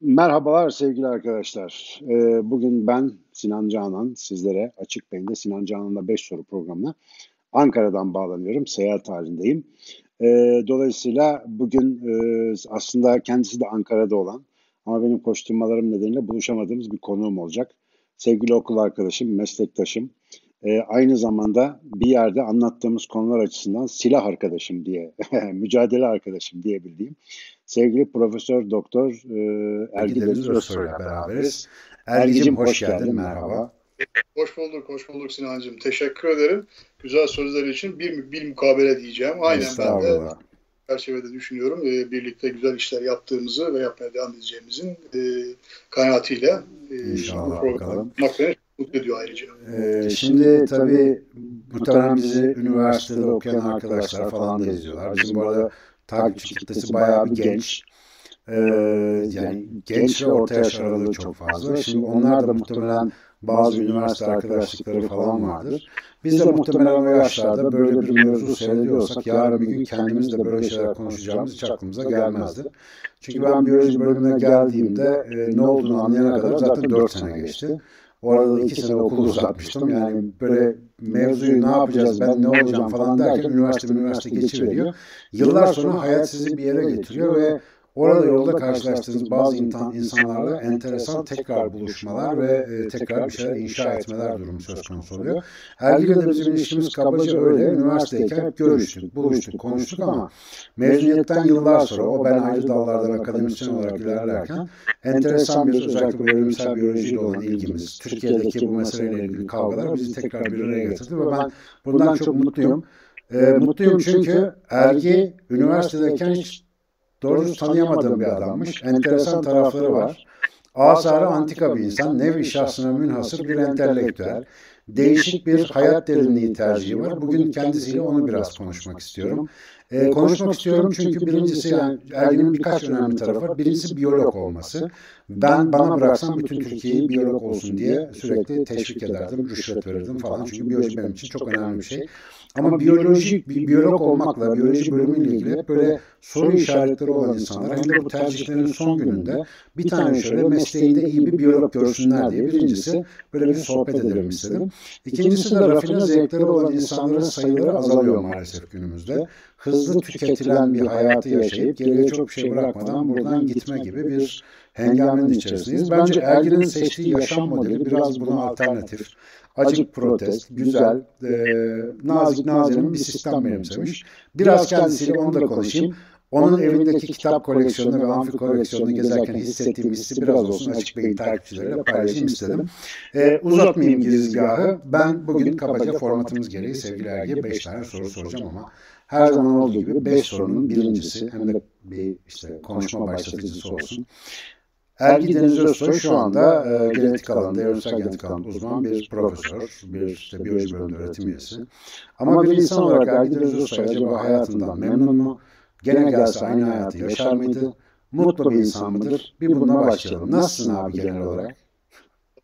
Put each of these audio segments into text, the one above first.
Merhabalar sevgili arkadaşlar. Ee, bugün ben Sinan Canan sizlere Açık Beyin'de Sinan Canan'la 5 soru programına Ankara'dan bağlanıyorum. Seyahat halindeyim. Ee, dolayısıyla bugün e, aslında kendisi de Ankara'da olan ama benim koşturmalarım nedeniyle buluşamadığımız bir konuğum olacak. Sevgili okul arkadaşım, meslektaşım, e, aynı zamanda bir yerde anlattığımız konular açısından silah arkadaşım diye, mücadele arkadaşım diyebildiğim sevgili Profesör Doktor e, Ergi Deniz Özsoy'la beraberiz. Ergi'cim hoş geldin, merhaba. Hoş bulduk, hoş bulduk Sinancığım. Teşekkür ederim. Güzel sözler için bir, bir mukabele diyeceğim. Aynen ben de çerçevede düşünüyorum. E, birlikte güzel işler yaptığımızı ve yapmaya devam edeceğimizin e, kanaatiyle e, İnşallah bu bakalım. beni mutlu ediyor ayrıca. Ee, şimdi tabii muhtemelen bizi üniversitede okuyan arkadaşlar falan da izliyorlar. Bizim bu arada takipçi kitlesi bayağı bir genç. Ee, yani genç ve orta yaş aralığı çok fazla. Şimdi onlar da muhtemelen bazı üniversite arkadaşlıkları falan vardır. Biz de muhtemelen o yaşlarda böyle bir mevzu seyrediyorsak yarın bir gün kendimiz de böyle şeyler konuşacağımız hiç aklımıza gelmezdi. Çünkü ben biyoloji bölümüne geldiğimde e, ne olduğunu anlayana kadar zaten 4 sene geçti. Orada iki sene okul uzatmıştım. Yani böyle mevzuyu ne yapacağız, ben ne olacağım falan derken üniversite üniversite geçiveriyor. Yıllar sonra hayat sizi bir yere getiriyor ve Orada yolda karşılaştığınız bazı insanlarla enteresan tekrar buluşmalar ve e, tekrar bir şeyler inşa etmeler durumu söz konusu oluyor. Ergil'le de bizim ilişkimiz kabaca öyle. Üniversitedeyken hep görüştük, buluştuk, konuştuk ama mezuniyetten yıllar sonra o ben ayrı dallardan akademisyen olarak ilerlerken enteresan bir özellikle bölümsel biyolojiyle olan ilgimiz, Türkiye'deki bu meseleyle ilgili kavgalar bizi tekrar bir araya getirdi ve ben bundan çok mutluyum. E, mutluyum çünkü Ergi üniversitedeyken hiç doğrusu tanıyamadığım bir adammış. Enteresan tarafları var. Asarı antika bir insan, nevi şahsına münhasır bir entelektüel. Değişik bir hayat derinliği tercihi var. Bugün kendisiyle onu biraz konuşmak istiyorum. Ee, konuşmak istiyorum çünkü birincisi yani Ergin'in birkaç önemli tarafı var. Birincisi biyolog olması. Ben bana bıraksam bütün Türkiye'yi biyolog olsun diye sürekli teşvik ederdim, rüşvet verirdim falan. Çünkü biyoloji benim için çok önemli bir şey. Ama biyolojik bir biyolog olmakla, biyoloji bölümüyle ilgili hep böyle soru işaretleri olan insanlar hem de bu tercihlerin son gününde bir tane şöyle mesleğinde iyi bir biyolog görsünler diye birincisi böyle bir sohbet edelim istedim. İkincisi de rafine zevkleri olan insanların sayıları azalıyor maalesef günümüzde. Hızlı tüketilen bir hayatı yaşayıp geriye çok bir şey bırakmadan buradan gitme gibi bir hengamenin içerisindeyiz. Bence Ergin'in seçtiği yaşam modeli biraz buna alternatif acık protest, güzel, e, nazik nazenin bir sistem benimsemiş. Biraz kendisiyle onu da konuşayım. Onun evindeki kitap koleksiyonu ve amfi koleksiyonunu gezerken hissettiğim hissi biraz olsun açık beyin takipçileriyle paylaşayım istedim. Ee, uzatmayayım girizgahı. Ben bugün kabaca formatımız gereği sevgili Ergi'ye 5 tane soru soracağım ama her zaman olduğu gibi 5 sorunun birincisi hem de bir işte konuşma başlatıcısı olsun. Ergi Deniz Özsoy şu anda e, genetik alanında, evrimsel genetik alanında uzman bir profesör, bir işte, biyoloji bölümünde öğretim üyesi. Ama bir insan olarak Ergi Deniz Özsoy acaba hayatından memnun mu? Gene gelse aynı hayatı yaşar mıydı? Mutlu bir insan mıdır? Bir bununla başlayalım. Nasılsın abi genel olarak?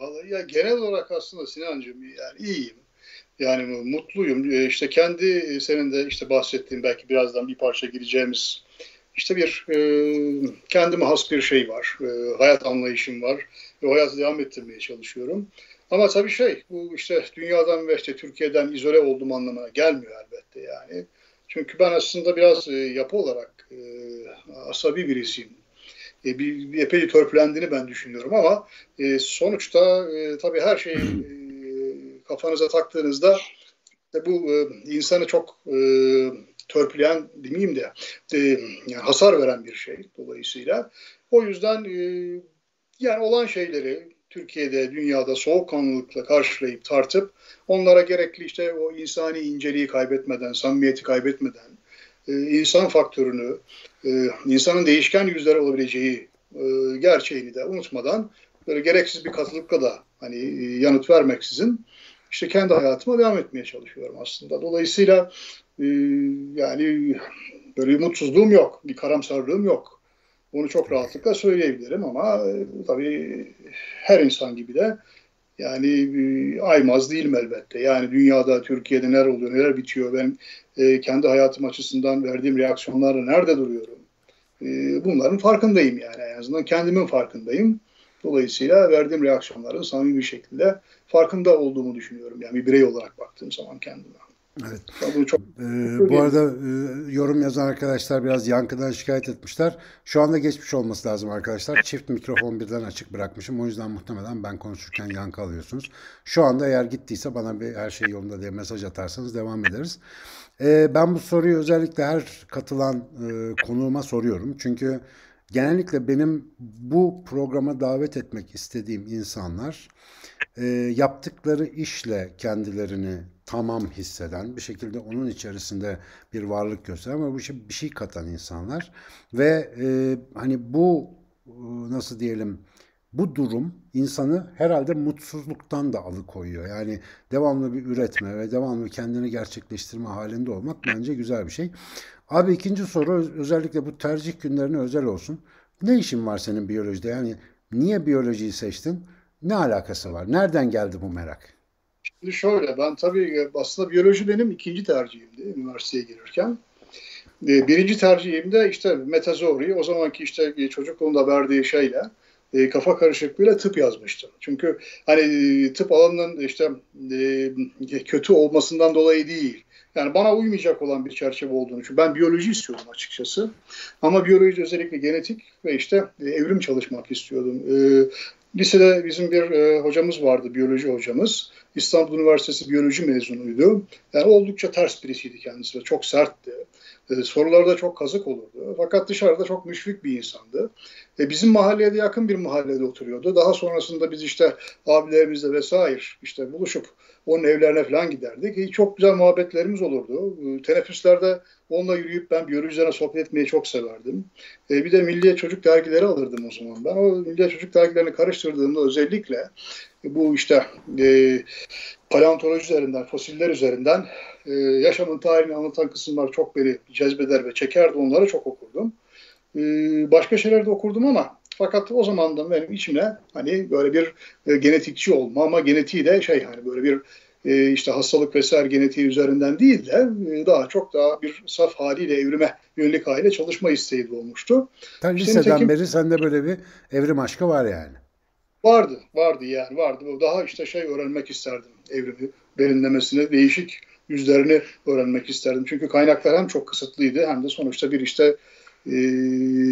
Vallahi ya genel olarak aslında Sinancığım yani iyiyim. Yani mutluyum. E, işte kendi senin de işte bahsettiğin belki birazdan bir parça gireceğimiz işte bir e, kendime has bir şey var. E, hayat anlayışım var. Ve o hayatı devam ettirmeye çalışıyorum. Ama tabii şey bu işte dünyadan ve işte Türkiye'den izole olduğum anlamına gelmiyor elbette yani. Çünkü ben aslında biraz e, yapı olarak e, asabi birisiyim. E, bir, bir epey törpülendiğini ben düşünüyorum ama e, sonuçta e, tabii her şeyi e, kafanıza taktığınızda e, bu e, insanı çok e, törpüleyen demeyeyim de e, yani hasar veren bir şey dolayısıyla. O yüzden e, yani olan şeyleri Türkiye'de, dünyada soğukkanlılıkla karşılayıp tartıp onlara gerekli işte o insani inceliği kaybetmeden, samimiyeti kaybetmeden, e, insan faktörünü, e, insanın değişken yüzleri olabileceği e, gerçeğini de unutmadan böyle gereksiz bir katılıkla da hani e, yanıt vermeksizin işte kendi hayatıma devam etmeye çalışıyorum aslında. Dolayısıyla e, yani böyle mutsuzluğum yok, bir karamsarlığım yok. Bunu çok rahatlıkla söyleyebilirim ama e, tabii her insan gibi de yani e, aymaz değilim elbette. Yani dünyada, Türkiye'de neler oluyor, neler bitiyor. Ben e, kendi hayatım açısından verdiğim reaksiyonlarla nerede duruyorum? e, bunların farkındayım yani en azından kendimin farkındayım. Dolayısıyla verdiğim reaksiyonların samimi bir şekilde farkında olduğumu düşünüyorum. Yani bir birey olarak baktığım zaman kendime. Evet. Çok ee, bu arada e, yorum yazan arkadaşlar biraz yankıdan şikayet etmişler. Şu anda geçmiş olması lazım arkadaşlar. Çift mikrofon birden açık bırakmışım. O yüzden muhtemelen ben konuşurken yankı alıyorsunuz. Şu anda eğer gittiyse bana bir her şey yolunda diye mesaj atarsanız devam ederiz. Ee, ben bu soruyu özellikle her katılan e, konuğuma soruyorum. Çünkü genellikle benim bu programa davet etmek istediğim insanlar e, yaptıkları işle kendilerini tamam hisseden, bir şekilde onun içerisinde bir varlık gösteren ama bu şey bir şey katan insanlar ve e, hani bu e, nasıl diyelim bu durum insanı herhalde mutsuzluktan da alıkoyuyor. Yani devamlı bir üretme ve devamlı kendini gerçekleştirme halinde olmak bence güzel bir şey. Abi ikinci soru özellikle bu tercih günlerine özel olsun. Ne işin var senin biyolojide? Yani niye biyolojiyi seçtin? Ne alakası var? Nereden geldi bu merak? Şimdi şöyle ben tabii aslında biyoloji benim ikinci tercihimdi üniversiteye girirken. E, birinci tercihimde işte metazori o zamanki işte çocukluğunda verdiği şeyle e, kafa karışıklığıyla tıp yazmıştım. Çünkü hani e, tıp alanının işte kötü olmasından dolayı değil. Yani bana uymayacak olan bir çerçeve olduğunu. Çünkü ben biyoloji istiyordum açıkçası. Ama biyoloji özellikle genetik ve işte evrim çalışmak istiyordum. Lisede bizim bir e, hocamız vardı, biyoloji hocamız. İstanbul Üniversitesi biyoloji mezunuydu. Yani oldukça ters birisiydi kendisi ve çok sertti. E, sorularda çok kazık olurdu. Fakat dışarıda çok müşfik bir insandı. E, bizim mahalleye de yakın bir mahallede oturuyordu. Daha sonrasında biz işte abilerimizle vesaire işte buluşup onun evlerine falan giderdik. E, çok güzel muhabbetlerimiz olurdu. E, teneffüslerde onunla yürüyüp ben biyoloji üzerine sohbet etmeyi çok severdim. E, bir de Milliye Çocuk dergileri alırdım o zaman. Ben o Milliye Çocuk dergilerini karıştırdığımda özellikle bu işte e, paleontoloji üzerinden, fosiller üzerinden e, yaşamın tarihini anlatan kısımlar çok beni cezbeder ve çekerdi. Onları çok okurdum. E, başka şeyler de okurdum ama fakat o zaman da benim içime hani böyle bir e, genetikçi olma ama genetiği de şey hani böyle bir e, işte hastalık vesaire genetiği üzerinden değil de e, daha çok daha bir saf haliyle evrime yönelik haliyle çalışma isteği doğmuştu. Tabii liseden tekim, beri sende böyle bir evrim aşkı var yani. Vardı, vardı yani vardı. Daha işte şey öğrenmek isterdim evrimi derinlemesine değişik yüzlerini öğrenmek isterdim. Çünkü kaynaklar hem çok kısıtlıydı hem de sonuçta bir işte e,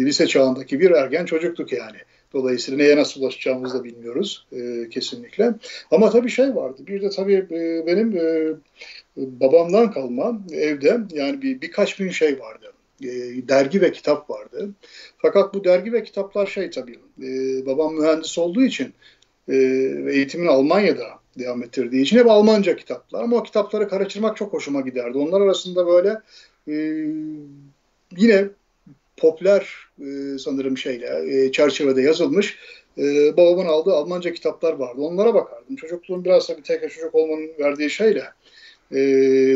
lise çağındaki bir ergen çocuktuk yani. Dolayısıyla neye nasıl ulaşacağımızı da bilmiyoruz e, kesinlikle. Ama tabii şey vardı. Bir de tabii e, benim e, babamdan kalma evde yani bir birkaç bin şey vardı. E, dergi ve kitap vardı. Fakat bu dergi ve kitaplar şey tabii e, babam mühendis olduğu için e, eğitimini Almanya'da devam ettirdiği için hep Almanca kitaplar. Ama o kitapları karıştırmak çok hoşuma giderdi. Onlar arasında böyle e, yine popüler e, sanırım şeyle e, çerçevede yazılmış e, babamın aldığı Almanca kitaplar vardı. Onlara bakardım. Çocukluğum biraz da bir tek çocuk olmanın verdiği şeyle e,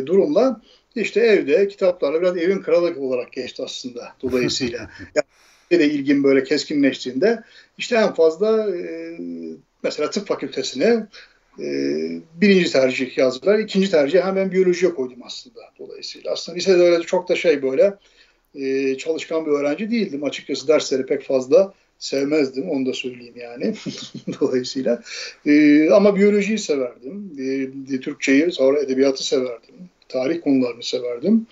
durumla işte evde kitaplarla biraz evin kralı olarak geçti aslında dolayısıyla. yani de ilgim böyle keskinleştiğinde işte en fazla e, mesela tıp fakültesine e, birinci tercih yazdılar. ikinci tercih hemen biyolojiye koydum aslında dolayısıyla. Aslında lisede öyle çok da şey böyle e, çalışkan bir öğrenci değildim. Açıkçası dersleri pek fazla sevmezdim. Onu da söyleyeyim yani. Dolayısıyla. E, ama biyolojiyi severdim. E, Türkçeyi, sonra edebiyatı severdim. Tarih konularını severdim.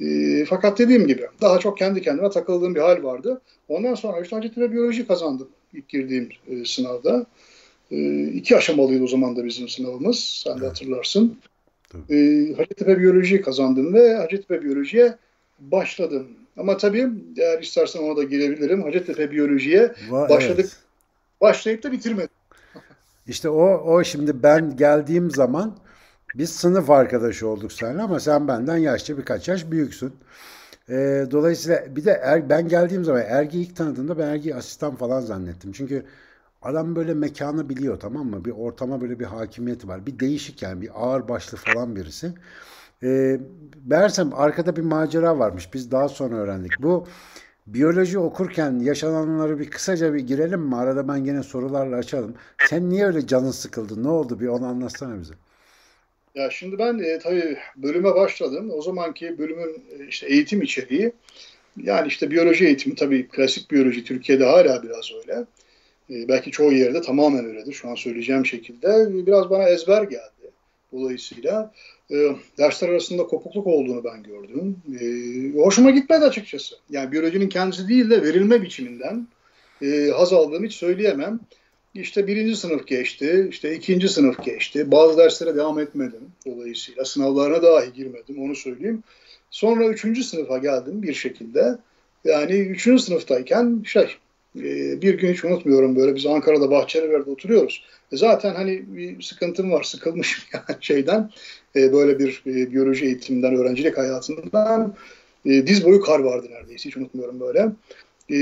E, fakat dediğim gibi daha çok kendi kendime takıldığım bir hal vardı. Ondan sonra işte Hacettepe Biyoloji kazandım ilk girdiğim e, sınavda. E, iki aşamalıydı o zaman da bizim sınavımız. Sen de hatırlarsın. E, Hacettepe Biyoloji kazandım ve Hacettepe Biyoloji'ye başladım. Ama tabii eğer istersen ona da girebilirim. Hacettepe Biyoloji'ye Va, başladık. Evet. Başlayıp da bitirmedim. İşte o, o şimdi ben geldiğim zaman biz sınıf arkadaşı olduk seninle ama sen benden yaşça birkaç yaş büyüksün. E, dolayısıyla bir de er, ben geldiğim zaman Ergi ilk tanıdığımda ben Ergi'yi asistan falan zannettim. Çünkü adam böyle mekanı biliyor tamam mı? Bir ortama böyle bir hakimiyeti var. Bir değişik yani bir ağır başlı falan birisi. E, meğersem arkada bir macera varmış. Biz daha sonra öğrendik. Bu biyoloji okurken yaşananları bir kısaca bir girelim mi? Arada ben gene sorularla açalım. Sen niye öyle canın sıkıldı? Ne oldu? Bir onu anlatsana bize. Ya şimdi ben e, tabii bölüme başladım. O zamanki bölümün e, işte eğitim içeriği Yani işte biyoloji eğitimi tabii klasik biyoloji Türkiye'de hala biraz öyle. E, belki çoğu yerde tamamen öyledir şu an söyleyeceğim şekilde. Biraz bana ezber geldi. Dolayısıyla e, dersler arasında kopukluk olduğunu ben gördüm. E, hoşuma gitmedi açıkçası. Yani biyolojinin kendisi değil de verilme biçiminden e, haz aldığımı hiç söyleyemem. İşte birinci sınıf geçti, işte ikinci sınıf geçti. Bazı derslere devam etmedim dolayısıyla. Sınavlarına dahi girmedim, onu söyleyeyim. Sonra üçüncü sınıfa geldim bir şekilde. Yani üçüncü sınıftayken şey, e, bir gün hiç unutmuyorum böyle biz Ankara'da Bahçelievler'de oturuyoruz. E zaten hani bir sıkıntım var, sıkılmışım yani şeyden. E, böyle bir biyoloji eğitiminden, öğrencilik hayatından. Diz boyu kar vardı neredeyse, hiç unutmuyorum böyle e,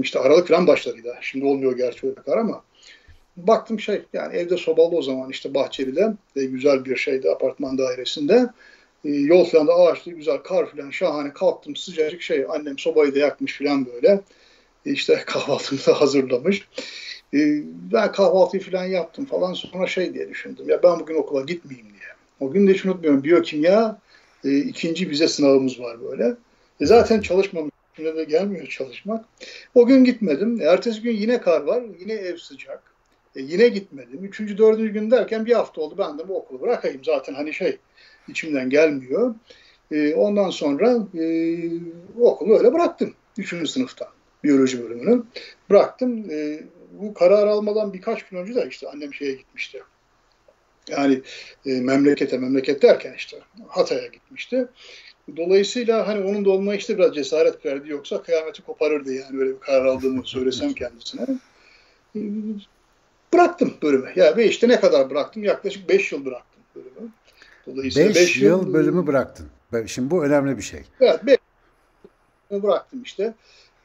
işte Aralık falan başlarıydı. Şimdi olmuyor gerçi öyle kar ama baktım şey yani evde sobalı o zaman işte Bahçeli'de e, güzel bir şeydi apartman dairesinde. E, yol falan da ağaçlı güzel kar falan şahane kalktım sıcacık şey annem sobayı da yakmış falan böyle. E, işte kahvaltımı da hazırlamış. E, ben kahvaltıyı falan yaptım falan sonra şey diye düşündüm ya ben bugün okula gitmeyeyim diye. O gün de hiç unutmuyorum biyokimya e, ikinci vize sınavımız var böyle. E, zaten çalışmamış Üstüne de gelmiyor çalışmak. O gün gitmedim. Ertesi gün yine kar var. Yine ev sıcak. E, yine gitmedim. Üçüncü, dördüncü gün derken bir hafta oldu. Ben de bu okulu bırakayım. Zaten hani şey içimden gelmiyor. E, ondan sonra e, okulu öyle bıraktım. Üçüncü sınıfta. Biyoloji bölümünü. Bıraktım. E, bu karar almadan birkaç gün önce de işte annem şeye gitmişti. Yani e, memlekete, memleket derken işte Hatay'a gitmişti. Dolayısıyla hani onun da olma işte biraz cesaret verdi yoksa kıyameti koparırdı yani böyle bir karar aldığımı söylesem kendisine. Bıraktım bölümü. Ya yani işte ne kadar bıraktım? Yaklaşık 5 yıl bıraktım bölümü. Dolayısıyla 5 beş yıl, yıl bölümü bıraktın. Şimdi bu önemli bir şey. Evet 5 yıl bıraktım işte.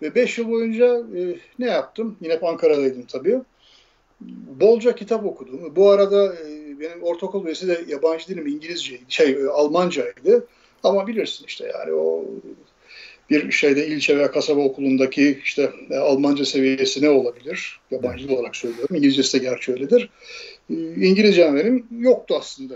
Ve 5 yıl boyunca e, ne yaptım? Yine Ankara'daydım tabii. Bolca kitap okudum. Bu arada e, benim ortaokul üyesi de yabancı dilim İngilizceydi, şey e, Almancaydı. Ama bilirsin işte yani o bir şeyde ilçe veya kasaba okulundaki işte e, Almanca seviyesi ne olabilir? Yabancı olarak söylüyorum. İngilizcesi de gerçi öyledir. E, İngilizcem benim yoktu aslında.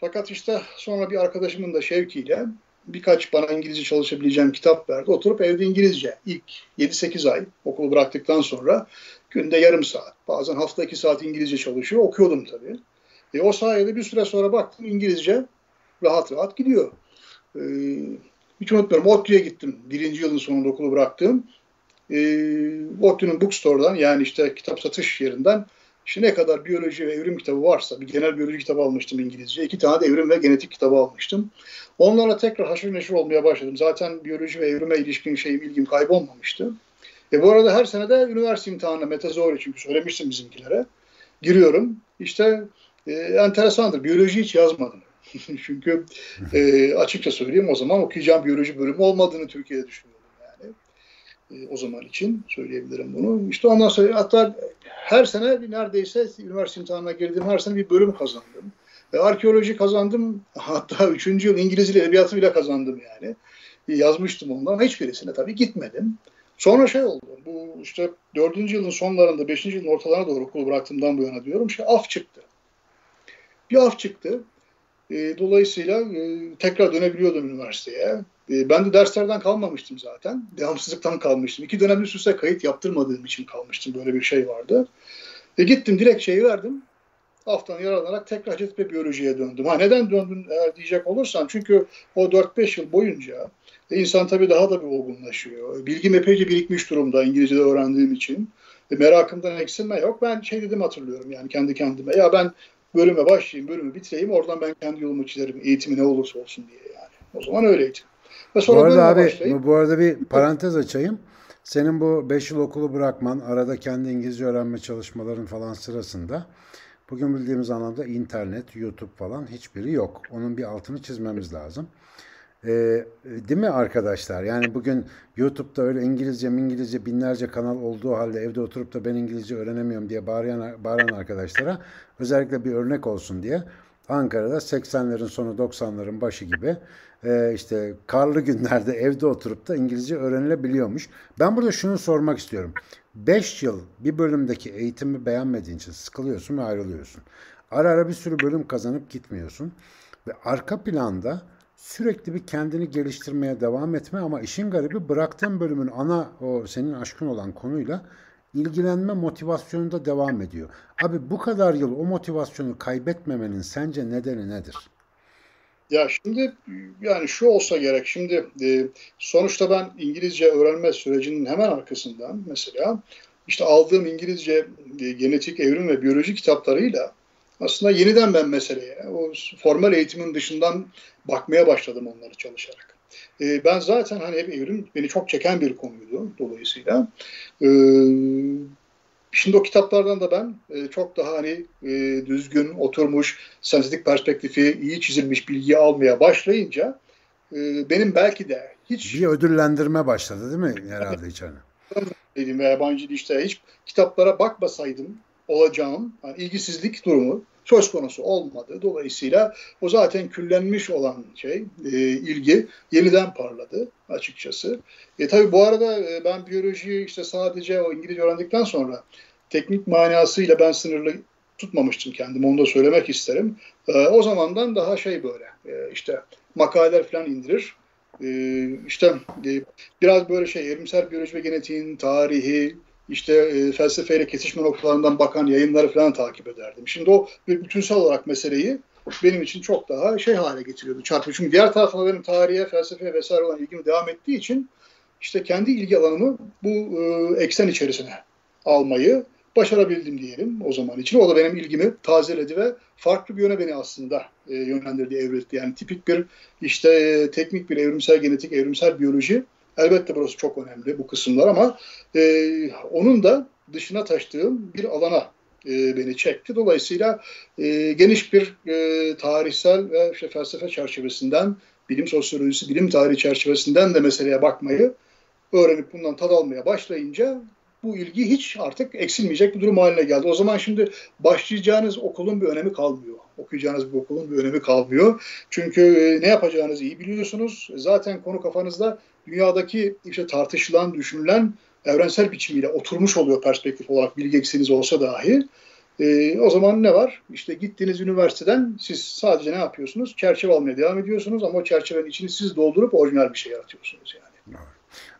Fakat işte sonra bir arkadaşımın da şevkiyle birkaç bana İngilizce çalışabileceğim kitap verdi. Oturup evde İngilizce ilk 7-8 ay okulu bıraktıktan sonra günde yarım saat, bazen hafta 2 saat İngilizce çalışıyor. Okuyordum tabii. E, o sayede bir süre sonra baktım İngilizce rahat rahat gidiyor. Ee, hiç unutmuyorum ODTÜ'ye gittim. Birinci yılın sonunda okulu bıraktım. E, ODTÜ'nün bookstore'dan yani işte kitap satış yerinden işte ne kadar biyoloji ve evrim kitabı varsa bir genel biyoloji kitabı almıştım İngilizce. iki tane de evrim ve genetik kitabı almıştım. Onlarla tekrar haşır neşir olmaya başladım. Zaten biyoloji ve evrime ilişkin şeyim ilgim kaybolmamıştı. E bu arada her sene de üniversite imtihanına metazoğlu çünkü söylemiştim bizimkilere. Giriyorum. İşte e, enteresandır. Biyoloji hiç yazmadım. Çünkü e, açıkça söyleyeyim o zaman okuyacağım biyoloji bölümü olmadığını Türkiye'de düşünüyordum yani. E, o zaman için söyleyebilirim bunu. İşte ondan sonra hatta her sene neredeyse üniversite imtihanına girdiğim her sene bir bölüm kazandım. Ve arkeoloji kazandım. Hatta üçüncü yıl İngiliz edebiyatı bile kazandım yani. E, yazmıştım ondan. Hiçbirisine tabii gitmedim. Sonra şey oldu. Bu işte dördüncü yılın sonlarında, beşinci yılın ortalarına doğru okulu bıraktığımdan bu yana diyorum. Şey af çıktı. Bir af çıktı. E, dolayısıyla e, tekrar dönebiliyordum üniversiteye. E, ben de derslerden kalmamıştım zaten. Devamsızlıktan kalmıştım. İki dönem üst üste kayıt yaptırmadığım için kalmıştım. Böyle bir şey vardı. E, gittim dilekçeyi verdim. Haftan yararlanarak tekrar Hacettepe Biyoloji'ye döndüm. Ha neden döndün eğer diyecek olursan çünkü o 4-5 yıl boyunca e, insan tabii daha da bir olgunlaşıyor. Bilgim epeyce birikmiş durumda İngilizce'de öğrendiğim için. E, merakımdan eksilme yok. Ben şey dedim hatırlıyorum yani kendi kendime. Ya ben bölüme başlayayım, bölümü bitireyim. Oradan ben kendi yolumu çizerim. Eğitimi ne olursa olsun diye yani. O zaman öyleydi. Ve sonra bu arada abi, başlayayım. bu arada bir parantez açayım. Senin bu 5 yıl okulu bırakman, arada kendi İngilizce öğrenme çalışmaların falan sırasında bugün bildiğimiz anlamda internet, YouTube falan hiçbiri yok. Onun bir altını çizmemiz lazım. Ee, değil mi arkadaşlar? Yani bugün YouTube'da öyle İngilizce İngilizce binlerce kanal olduğu halde evde oturup da ben İngilizce öğrenemiyorum diye bağıran, bağıran arkadaşlara özellikle bir örnek olsun diye Ankara'da 80'lerin sonu 90'ların başı gibi e, işte karlı günlerde evde oturup da İngilizce öğrenilebiliyormuş. Ben burada şunu sormak istiyorum. 5 yıl bir bölümdeki eğitimi beğenmediğin için sıkılıyorsun ve ayrılıyorsun. Ara ara bir sürü bölüm kazanıp gitmiyorsun. Ve arka planda sürekli bir kendini geliştirmeye devam etme ama işin garibi bıraktığın bölümün ana o senin aşkın olan konuyla ilgilenme motivasyonunda devam ediyor. Abi bu kadar yıl o motivasyonu kaybetmemenin sence nedeni nedir? Ya şimdi yani şu olsa gerek. Şimdi e, sonuçta ben İngilizce öğrenme sürecinin hemen arkasından mesela işte aldığım İngilizce e, genetik evrim ve biyoloji kitaplarıyla aslında yeniden ben meseleye, o formal eğitimin dışından bakmaya başladım onları çalışarak. E, ben zaten hani hep evrim beni çok çeken bir konuydu dolayısıyla. E, şimdi o kitaplardan da ben e, çok daha hani e, düzgün, oturmuş, sentetik perspektifi iyi çizilmiş bilgi almaya başlayınca e, benim belki de hiç... Bir ödüllendirme başladı değil mi herhalde hiç hani? Dedim ve yabancı işte hiç kitaplara bakmasaydım olacağım yani ilgisizlik durumu söz konusu olmadı. Dolayısıyla o zaten küllenmiş olan şey, e, ilgi yeniden parladı açıkçası. E tabii bu arada e, ben biyolojiyi işte sadece o İngilizce öğrendikten sonra teknik manasıyla ben sınırlı tutmamıştım kendimi. Onu da söylemek isterim. E, o zamandan daha şey böyle e, işte makaleler falan indirir. E, işte e, biraz böyle şey evrimsel biyoloji ve genetiğin tarihi, işte e, felsefeyle kesişme noktalarından bakan yayınları falan takip ederdim. Şimdi o bir bütünsel olarak meseleyi benim için çok daha şey hale getiriyordu. Çarpıcı. Çünkü diğer tarafta benim tarihe, felsefeye vesaire olan ilgim devam ettiği için işte kendi ilgi alanımı bu e, eksen içerisine almayı başarabildim diyelim o zaman için. O da benim ilgimi tazeledi ve farklı bir yöne beni aslında e, yönlendirdi, evrildi. Yani tipik bir işte e, teknik bir evrimsel genetik, evrimsel biyoloji Elbette burası çok önemli bu kısımlar ama e, onun da dışına taştığım bir alana e, beni çekti. Dolayısıyla e, geniş bir e, tarihsel ve işte felsefe çerçevesinden, bilim sosyolojisi, bilim tarihi çerçevesinden de meseleye bakmayı öğrenip bundan tad almaya başlayınca bu ilgi hiç artık eksilmeyecek bir durum haline geldi. O zaman şimdi başlayacağınız okulun bir önemi kalmıyor. Okuyacağınız bir okulun bir önemi kalmıyor. Çünkü e, ne yapacağınızı iyi biliyorsunuz. Zaten konu kafanızda dünyadaki işte tartışılan, düşünülen evrensel biçimiyle oturmuş oluyor perspektif olarak bilgi eksiniz olsa dahi. E, o zaman ne var? İşte gittiğiniz üniversiteden siz sadece ne yapıyorsunuz? Çerçeve almaya devam ediyorsunuz ama o çerçevenin içini siz doldurup orijinal bir şey yaratıyorsunuz yani.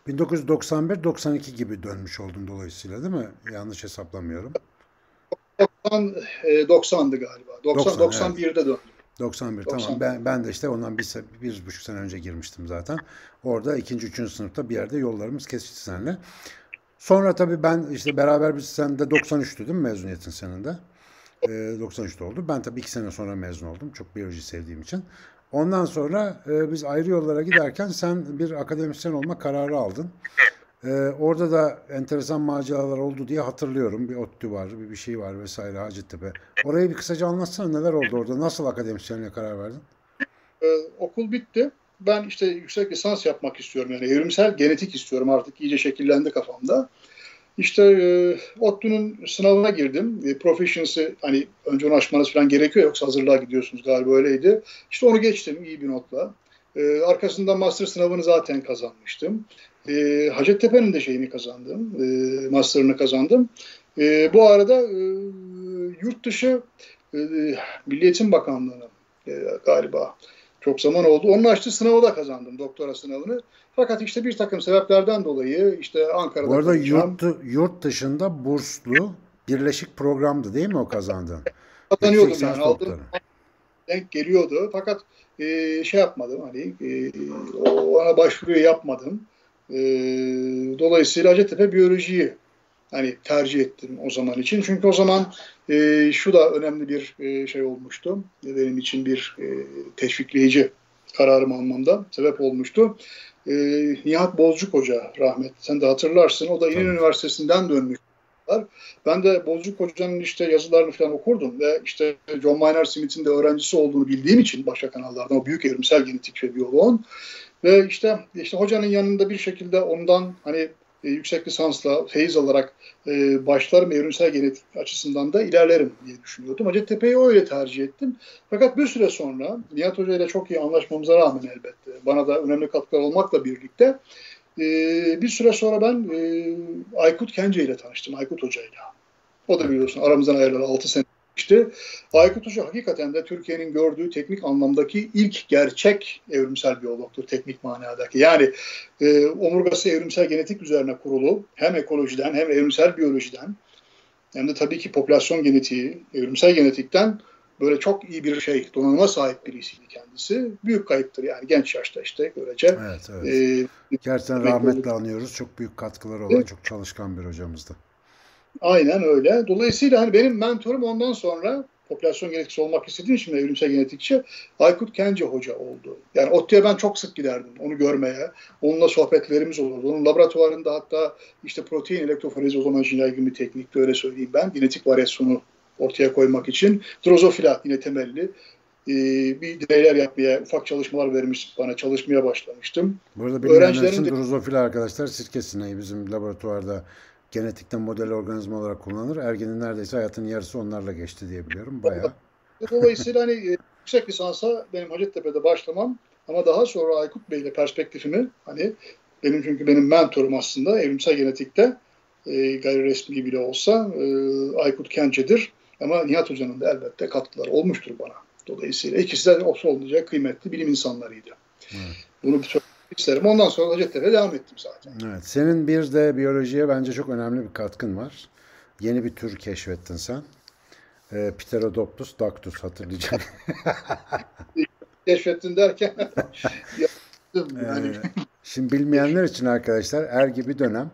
1991-92 gibi dönmüş oldun dolayısıyla değil mi? Yanlış hesaplamıyorum. 90 90'dı galiba. 90, 90 91'de evet. döndüm. 91 tamam. Ben, ben de işte ondan bir, bir buçuk sene önce girmiştim zaten. Orada ikinci, üçüncü sınıfta bir yerde yollarımız kesişti seninle. Sonra tabii ben işte beraber biz sen de 93'tü değil mi mezuniyetin senin de? Ee, 93'te oldu. Ben tabii iki sene sonra mezun oldum. Çok biyoloji sevdiğim için. Ondan sonra e, biz ayrı yollara giderken sen bir akademisyen olma kararı aldın. Ee, orada da enteresan maceralar oldu diye hatırlıyorum. Bir ODTÜ var, bir, bir şey var vesaire Hacettepe. Orayı bir kısaca anlatsana neler oldu orada? Nasıl akademisyenliğe karar verdin? Ee, okul bitti. Ben işte yüksek lisans yapmak istiyorum. Yani evrimsel genetik istiyorum artık iyice şekillendi kafamda. İşte e, ODTÜ'nün sınavına girdim. E, proficiency hani önce onu aşmanız falan gerekiyor yoksa hazırlığa gidiyorsunuz galiba öyleydi. İşte onu geçtim iyi bir notla. E, arkasından master sınavını zaten kazanmıştım. E, Hacettepe'nin de şeyini kazandım, e, master'ını kazandım. E, bu arada e, yurt dışı e, Milli Eğitim Bakanlığı'nın e, galiba çok zaman oldu. Onun açtığı sınavı da kazandım, doktora sınavını. Fakat işte bir takım sebeplerden dolayı işte Ankara'da... Bu arada yurt, yurt dışında burslu birleşik programdı değil mi o kazandığın? Kazanıyordum yani. Aldığım denk geliyordu. Fakat e, şey yapmadım hani e, ona başvuru yapmadım. E, dolayısıyla Hacettepe biyolojiyi hani tercih ettim o zaman için. Çünkü o zaman e, şu da önemli bir e, şey olmuştu. Benim için bir e, teşvikleyici kararım almamda sebep olmuştu. E, Nihat Bozcuk Hoca rahmet. Sen de hatırlarsın. O da İnönü Üniversitesi'nden dönmüş. Ben de Bozcuk Hoca'nın işte yazılarını falan okurdum ve işte John Maynard Smith'in de öğrencisi olduğunu bildiğim için başka kanallardan o büyük evrimsel genetik ve biyoloğun ve işte işte hocanın yanında bir şekilde ondan hani e, yüksek lisansla feyiz alarak e, başlarım evrimsel genetik açısından da ilerlerim diye düşünüyordum. Hacettepe'yi öyle tercih ettim. Fakat bir süre sonra Nihat Hoca ile çok iyi anlaşmamıza rağmen elbette bana da önemli katkılar olmakla birlikte e, bir süre sonra ben e, Aykut Kence ile tanıştım. Aykut Hoca ile. O da biliyorsun aramızdan ayrılalı 6 sene İşte Aykut Hoca hakikaten de Türkiye'nin gördüğü teknik anlamdaki ilk gerçek evrimsel biyologtur teknik manadaki. Yani e, omurgası evrimsel genetik üzerine kurulu hem ekolojiden hem evrimsel biyolojiden hem de tabii ki popülasyon genetiği, evrimsel genetikten böyle çok iyi bir şey, donanıma sahip birisiydi kendisi. Büyük kayıptır yani genç yaşta işte görece. Evet, evet. Ee, Gerçekten rahmetle anıyoruz. Çok büyük katkıları olan, evet. çok çalışkan bir hocamızdı. Aynen öyle. Dolayısıyla hani benim mentorum ondan sonra popülasyon genetikçisi olmak istediğim için evrimsel genetikçi Aykut Kence Hoca oldu. Yani ODTÜ'ye ben çok sık giderdim onu görmeye. Onunla sohbetlerimiz olurdu. Onun laboratuvarında hatta işte protein elektroforezi o zaman ilgili bir teknikti öyle söyleyeyim ben. Genetik varyasyonu ortaya koymak için. Drozofila yine temelli ee, bir deneyler yapmaya, ufak çalışmalar vermiş bana, çalışmaya başlamıştım. Burada bilmeyenler için de... drozofila arkadaşlar sirke sineği bizim laboratuvarda genetikten model organizma olarak kullanılır. Ergenin neredeyse hayatının yarısı onlarla geçti diye biliyorum. Bayağı. Dolayısıyla hani e, yüksek lisansa benim Hacettepe'de başlamam ama daha sonra Aykut Bey ile perspektifimi hani benim çünkü benim mentorum aslında evrimsel genetikte e, gayri resmi bile olsa e, Aykut Kence'dir. Ama Nihat Hoca'nın da elbette katkıları olmuştur bana. Dolayısıyla ikisi de olsa olunca kıymetli bilim insanlarıydı. Evet. Bunu bir isterim. Ondan sonra Hacettepe'ye devam ettim zaten. Evet. Senin bir de biyolojiye bence çok önemli bir katkın var. Yeni bir tür keşfettin sen. E, Pterodoptus dactus hatırlayacağım. Keşfettin derken yani. Ee, şimdi bilmeyenler için arkadaşlar ergi bir dönem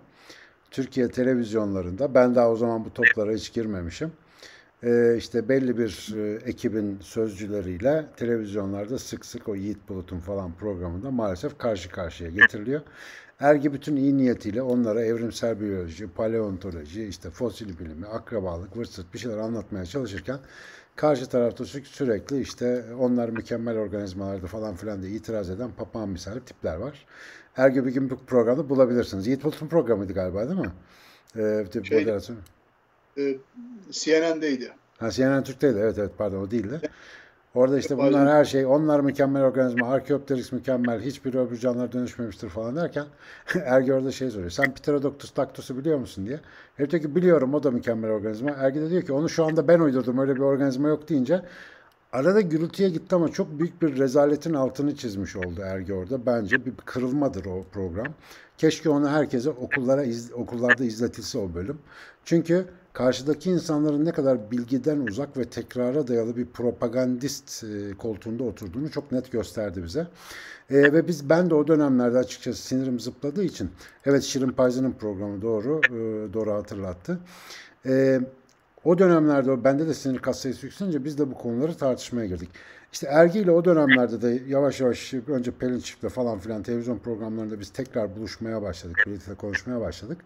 Türkiye televizyonlarında ben daha o zaman bu toplara hiç girmemişim e, işte belli bir e, ekibin sözcüleriyle televizyonlarda sık sık o Yiğit Bulut'un falan programında maalesef karşı karşıya getiriliyor. Ergi bütün iyi niyetiyle onlara evrimsel biyoloji, paleontoloji, işte fosil bilimi, akrabalık, vırsıt bir şeyler anlatmaya çalışırken karşı tarafta sürekli işte onlar mükemmel organizmalardı falan filan diye itiraz eden papağan misali tipler var. Ergi bir gün bu programda bulabilirsiniz. Yiğit Bulut'un programıydı galiba değil mi? Ee, şey, moderasyon e, CNN'deydi. Ha, CNN Türk'teydi. Evet evet pardon o değildi. Orada işte bunlar her şey, onlar mükemmel organizma, Archaeopteryx mükemmel, hiçbir öbür canlılara dönüşmemiştir falan derken Ergi orada şey soruyor. Sen Pterodoctus dactus'u biliyor musun diye. Herif diyor ki biliyorum o da mükemmel organizma. Ergi de diyor ki onu şu anda ben uydurdum öyle bir organizma yok deyince arada gürültüye gitti ama çok büyük bir rezaletin altını çizmiş oldu Ergi orada. Bence bir kırılmadır o program. Keşke onu herkese okullara iz, okullarda izletilse o bölüm. Çünkü karşıdaki insanların ne kadar bilgiden uzak ve tekrara dayalı bir propagandist e, koltuğunda oturduğunu çok net gösterdi bize. E, ve biz ben de o dönemlerde açıkçası sinirim zıpladığı için evet Şirin Payzı'nın programı doğru e, doğru hatırlattı. E, o dönemlerde bende de sinir kas sayısı yükselince biz de bu konuları tartışmaya girdik. İşte Ergi ile o dönemlerde de yavaş yavaş önce Pelin Çift'le falan filan televizyon programlarında biz tekrar buluşmaya başladık. Birlikte konuşmaya başladık.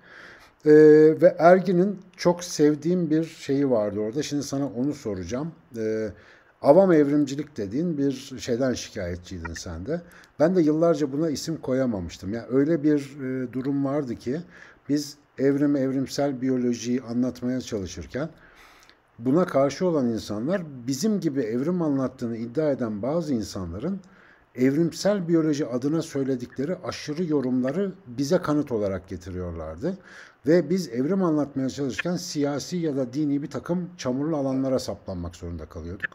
Ee, ve Ergin'in çok sevdiğim bir şeyi vardı orada. Şimdi sana onu soracağım. Ee, avam evrimcilik dediğin bir şeyden şikayetçiydin sen de. Ben de yıllarca buna isim koyamamıştım. Yani öyle bir e, durum vardı ki biz evrim, evrimsel biyolojiyi anlatmaya çalışırken buna karşı olan insanlar bizim gibi evrim anlattığını iddia eden bazı insanların evrimsel biyoloji adına söyledikleri aşırı yorumları bize kanıt olarak getiriyorlardı. Ve biz evrim anlatmaya çalışırken siyasi ya da dini bir takım çamurlu alanlara saplanmak zorunda kalıyorduk.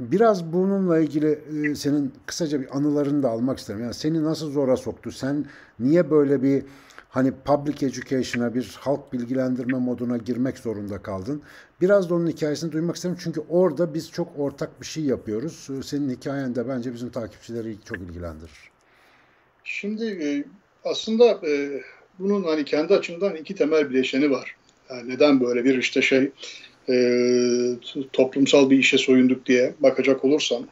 Biraz bununla ilgili e, senin kısaca bir anılarını da almak isterim. Yani seni nasıl zora soktu? Sen niye böyle bir hani public education'a bir halk bilgilendirme moduna girmek zorunda kaldın? Biraz da onun hikayesini duymak isterim. Çünkü orada biz çok ortak bir şey yapıyoruz. E, senin hikayen de bence bizim takipçileri çok ilgilendirir. Şimdi e, aslında bunun hani kendi açımdan iki temel bileşeni var. Yani neden böyle bir işte şey e, toplumsal bir işe soyunduk diye bakacak olursam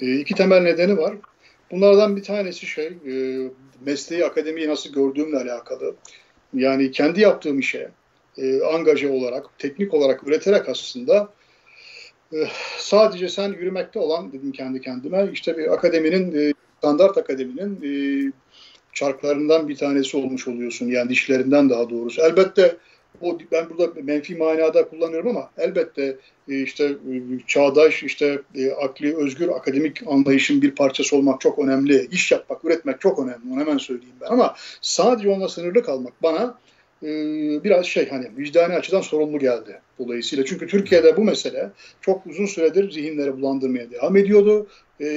e, iki temel nedeni var. Bunlardan bir tanesi şey e, mesleği akademiyi nasıl gördüğümle alakalı. Yani kendi yaptığım işe e, angaje olarak, teknik olarak üreterek aslında e, sadece sen yürümekte olan dedim kendi kendime işte bir akademinin e, standart akademinin e, çarklarından bir tanesi olmuş oluyorsun. Yani dişlerinden daha doğrusu. Elbette o ben burada menfi manada kullanıyorum ama elbette e, işte e, çağdaş işte e, akli özgür akademik anlayışın bir parçası olmak çok önemli. İş yapmak, üretmek çok önemli. Onu hemen söyleyeyim ben. Ama sadece onunla sınırlı kalmak bana biraz şey hani vicdani açıdan sorumlu geldi dolayısıyla. Çünkü Türkiye'de bu mesele çok uzun süredir zihinleri bulandırmaya devam ediyordu.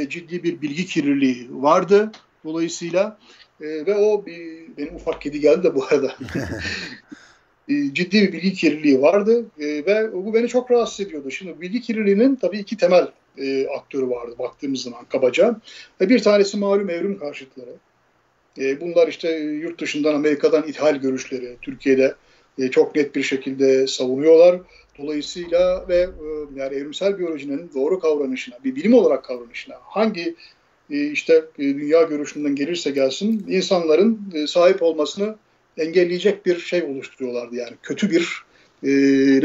Ciddi bir bilgi kirliliği vardı dolayısıyla ve o bir, benim ufak kedi geldi de bu arada. e, ciddi bir bilgi kirliliği vardı e, ve bu beni çok rahatsız ediyordu. Şimdi bilgi kirliliğinin tabii iki temel e, aktörü vardı baktığımız zaman kabaca. Bir tanesi malum evrim karşıtları. Bunlar işte yurt dışından Amerika'dan ithal görüşleri Türkiye'de çok net bir şekilde savunuyorlar. Dolayısıyla ve yani evrimsel biyolojinin doğru kavranışına, bir bilim olarak kavranışına hangi işte dünya görüşünden gelirse gelsin insanların sahip olmasını engelleyecek bir şey oluşturuyorlardı yani kötü bir e,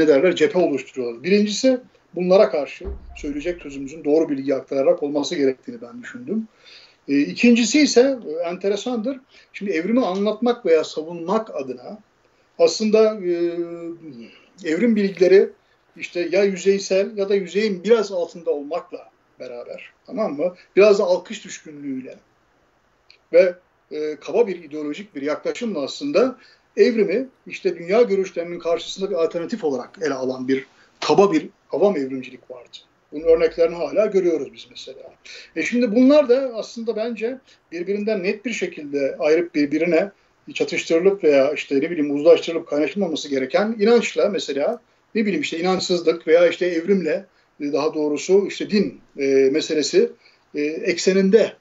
ne derler cephe oluşturuyorlar. Birincisi bunlara karşı söyleyecek sözümüzün doğru bilgi aktararak olması gerektiğini ben düşündüm. E, ikincisi ise e, enteresandır. Şimdi evrimi anlatmak veya savunmak adına aslında e, evrim bilgileri işte ya yüzeysel ya da yüzeyin biraz altında olmakla beraber tamam mı? Biraz da alkış düşkünlüğüyle ve e, kaba bir ideolojik bir yaklaşımla aslında evrimi işte dünya görüşlerinin karşısında bir alternatif olarak ele alan bir kaba bir avam evrimcilik vardı. Bunun örneklerini hala görüyoruz biz mesela. E şimdi bunlar da aslında bence birbirinden net bir şekilde ayrıp birbirine çatıştırılıp veya işte ne bileyim uzlaştırılıp kaynaşılmaması gereken inançla mesela ne bileyim işte inançsızlık veya işte evrimle daha doğrusu işte din e, meselesi e, ekseninde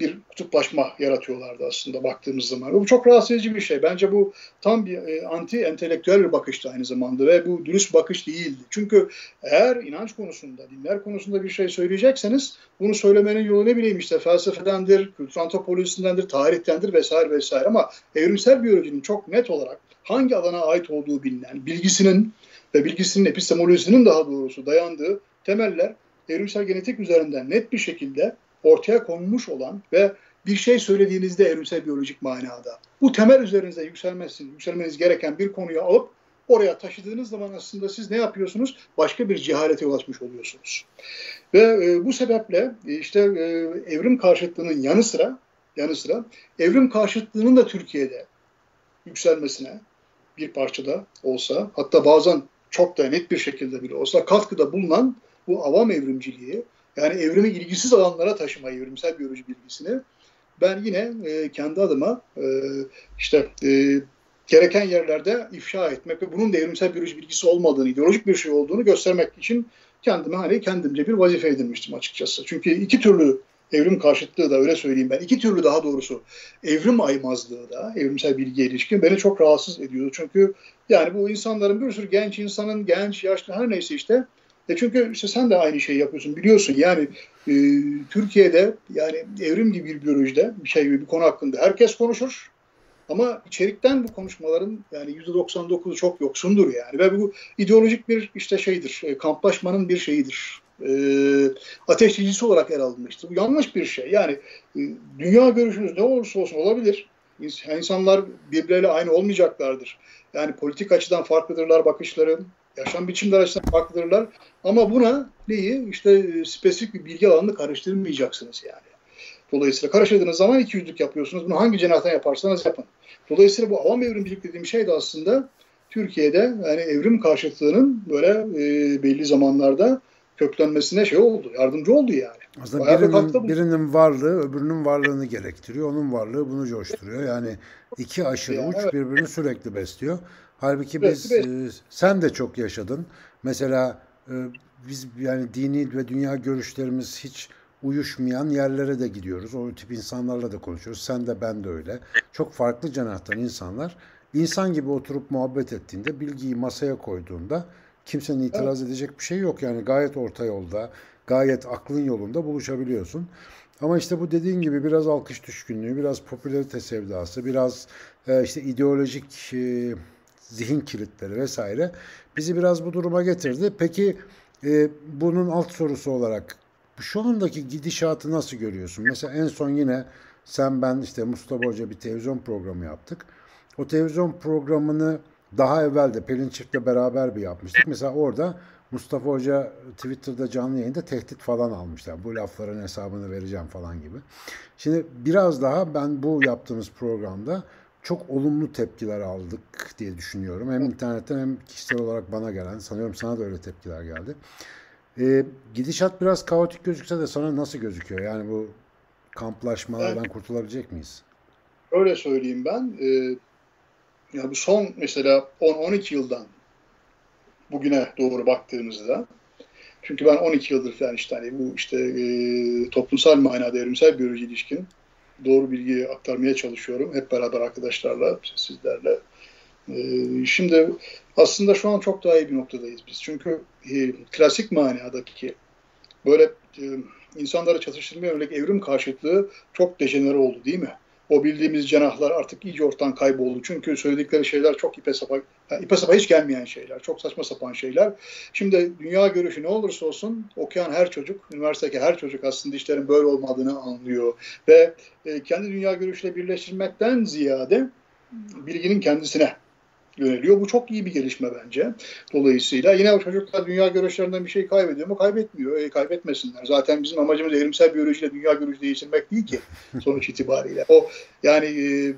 bir kutuplaşma yaratıyorlardı aslında baktığımız zaman. Bu çok rahatsız edici bir şey. Bence bu tam bir e, anti entelektüel bir bakıştı aynı zamanda ve bu dürüst bakış değildi. Çünkü eğer inanç konusunda, dinler konusunda bir şey söyleyecekseniz bunu söylemenin yolu ne bileyim işte felsefedendir, kültür antropolojisidendir, tarihtendir vesaire vesaire ama evrimsel biyolojinin çok net olarak hangi alana ait olduğu bilinen, bilgisinin ve bilgisinin epistemolojisinin daha doğrusu dayandığı temeller evrimsel genetik üzerinden net bir şekilde ortaya konmuş olan ve bir şey söylediğinizde evrimsel biyolojik manada bu temel üzerinize yükselmesi, yükselmeniz gereken bir konuyu alıp oraya taşıdığınız zaman aslında siz ne yapıyorsunuz? Başka bir cehalete ulaşmış oluyorsunuz. Ve e, bu sebeple e, işte e, evrim karşıtlığının yanı sıra yanı sıra evrim karşıtlığının da Türkiye'de yükselmesine bir parçada olsa hatta bazen çok da net bir şekilde bile olsa katkıda bulunan bu avam evrimciliği yani evrimi ilgisiz alanlara taşıma evrimsel biyoloji bilgisini ben yine e, kendi adıma e, işte e, gereken yerlerde ifşa etmek ve bunun da evrimsel biyoloji bilgisi olmadığını, ideolojik bir şey olduğunu göstermek için kendime hani kendimce bir vazife edinmiştim açıkçası. Çünkü iki türlü evrim karşıtlığı da öyle söyleyeyim ben. iki türlü daha doğrusu evrim aymazlığı da evrimsel bilgiye ilişkin beni çok rahatsız ediyordu. Çünkü yani bu insanların bir sürü genç insanın, genç, yaşlı her neyse işte e çünkü işte sen de aynı şeyi yapıyorsun biliyorsun. Yani e, Türkiye'de yani evrim gibi bir biyolojide bir şey bir konu hakkında herkes konuşur. Ama içerikten bu konuşmaların yani %99'u çok yoksundur yani. Ve bu ideolojik bir işte şeydir e, kamplaşmanın bir şeyidir. E, ateşleyicisi olarak ele alınmıştır. Bu yanlış bir şey. Yani e, dünya görüşünüz ne olursa olsun olabilir. İnsanlar birbirleriyle aynı olmayacaklardır. Yani politik açıdan farklıdırlar bakışları, yaşam biçimleri açısından farklıdırlar. Ama buna neyi? İşte e, spesifik bir bilgi alanını karıştırmayacaksınız yani. Dolayısıyla karıştırdığınız zaman iki yüzlük yapıyorsunuz. Bunu hangi cenahtan yaparsanız yapın. Dolayısıyla bu avam evrimcilik dediğim şey de aslında Türkiye'de yani evrim karşıtlığının böyle e, belli zamanlarda köklenmesine şey oldu, yardımcı oldu yani. Aslında birinin, birinin varlığı öbürünün varlığını gerektiriyor. Onun varlığı bunu coşturuyor. Yani iki aşırı yani, uç evet. birbirini sürekli besliyor. Halbuki biz evet, e, sen de çok yaşadın. Mesela e, biz yani dini ve dünya görüşlerimiz hiç uyuşmayan yerlere de gidiyoruz. O tip insanlarla da konuşuyoruz. Sen de ben de öyle. Çok farklı cenahtan insanlar. İnsan gibi oturup muhabbet ettiğinde, bilgiyi masaya koyduğunda kimsenin itiraz evet. edecek bir şey yok. Yani gayet orta yolda, gayet aklın yolunda buluşabiliyorsun. Ama işte bu dediğin gibi biraz alkış düşkünlüğü, biraz popülarite sevdası, biraz e, işte ideolojik e, zihin kilitleri vesaire bizi biraz bu duruma getirdi. Peki e, bunun alt sorusu olarak şu andaki gidişatı nasıl görüyorsun? Mesela en son yine sen ben işte Mustafa Hoca bir televizyon programı yaptık. O televizyon programını daha evvel de Pelin Çift'le beraber bir yapmıştık. Mesela orada Mustafa Hoca Twitter'da canlı yayında tehdit falan almışlar. Bu lafların hesabını vereceğim falan gibi. Şimdi biraz daha ben bu yaptığımız programda çok olumlu tepkiler aldık diye düşünüyorum. Hem internetten hem kişisel olarak bana gelen. Sanıyorum sana da öyle tepkiler geldi. E, gidişat biraz kaotik gözükse de sana nasıl gözüküyor? Yani bu kamplaşmalardan evet. kurtulabilecek miyiz? Öyle söyleyeyim ben. E, ya bu son mesela 10-12 yıldan bugüne doğru baktığımızda çünkü ben 12 yıldır falan işte hani bu işte e, toplumsal manada evrimsel biyoloji ilişkin doğru bilgiyi aktarmaya çalışıyorum. Hep beraber arkadaşlarla, sizlerle. E, şimdi aslında şu an çok daha iyi bir noktadayız biz. Çünkü e, klasik manadaki böyle e, insanları çatıştırmaya yönelik evrim karşıtlığı çok dejenere oldu değil mi? O bildiğimiz cenahlar artık iyice ortadan kayboldu. Çünkü söyledikleri şeyler çok ipe sapa, yani ipe sapa hiç gelmeyen şeyler. Çok saçma sapan şeyler. Şimdi dünya görüşü ne olursa olsun okuyan her çocuk, üniversitedeki her çocuk aslında işlerin böyle olmadığını anlıyor. Ve e, kendi dünya görüşüyle birleştirmekten ziyade bilginin kendisine yöneliyor. Bu çok iyi bir gelişme bence. Dolayısıyla yine o çocuklar dünya görüşlerinden bir şey kaybediyor mu? Kaybetmiyor. E, kaybetmesinler. Zaten bizim amacımız evrimsel biyolojiyle dünya görüşü değiştirmek değil ki sonuç itibariyle. O yani e,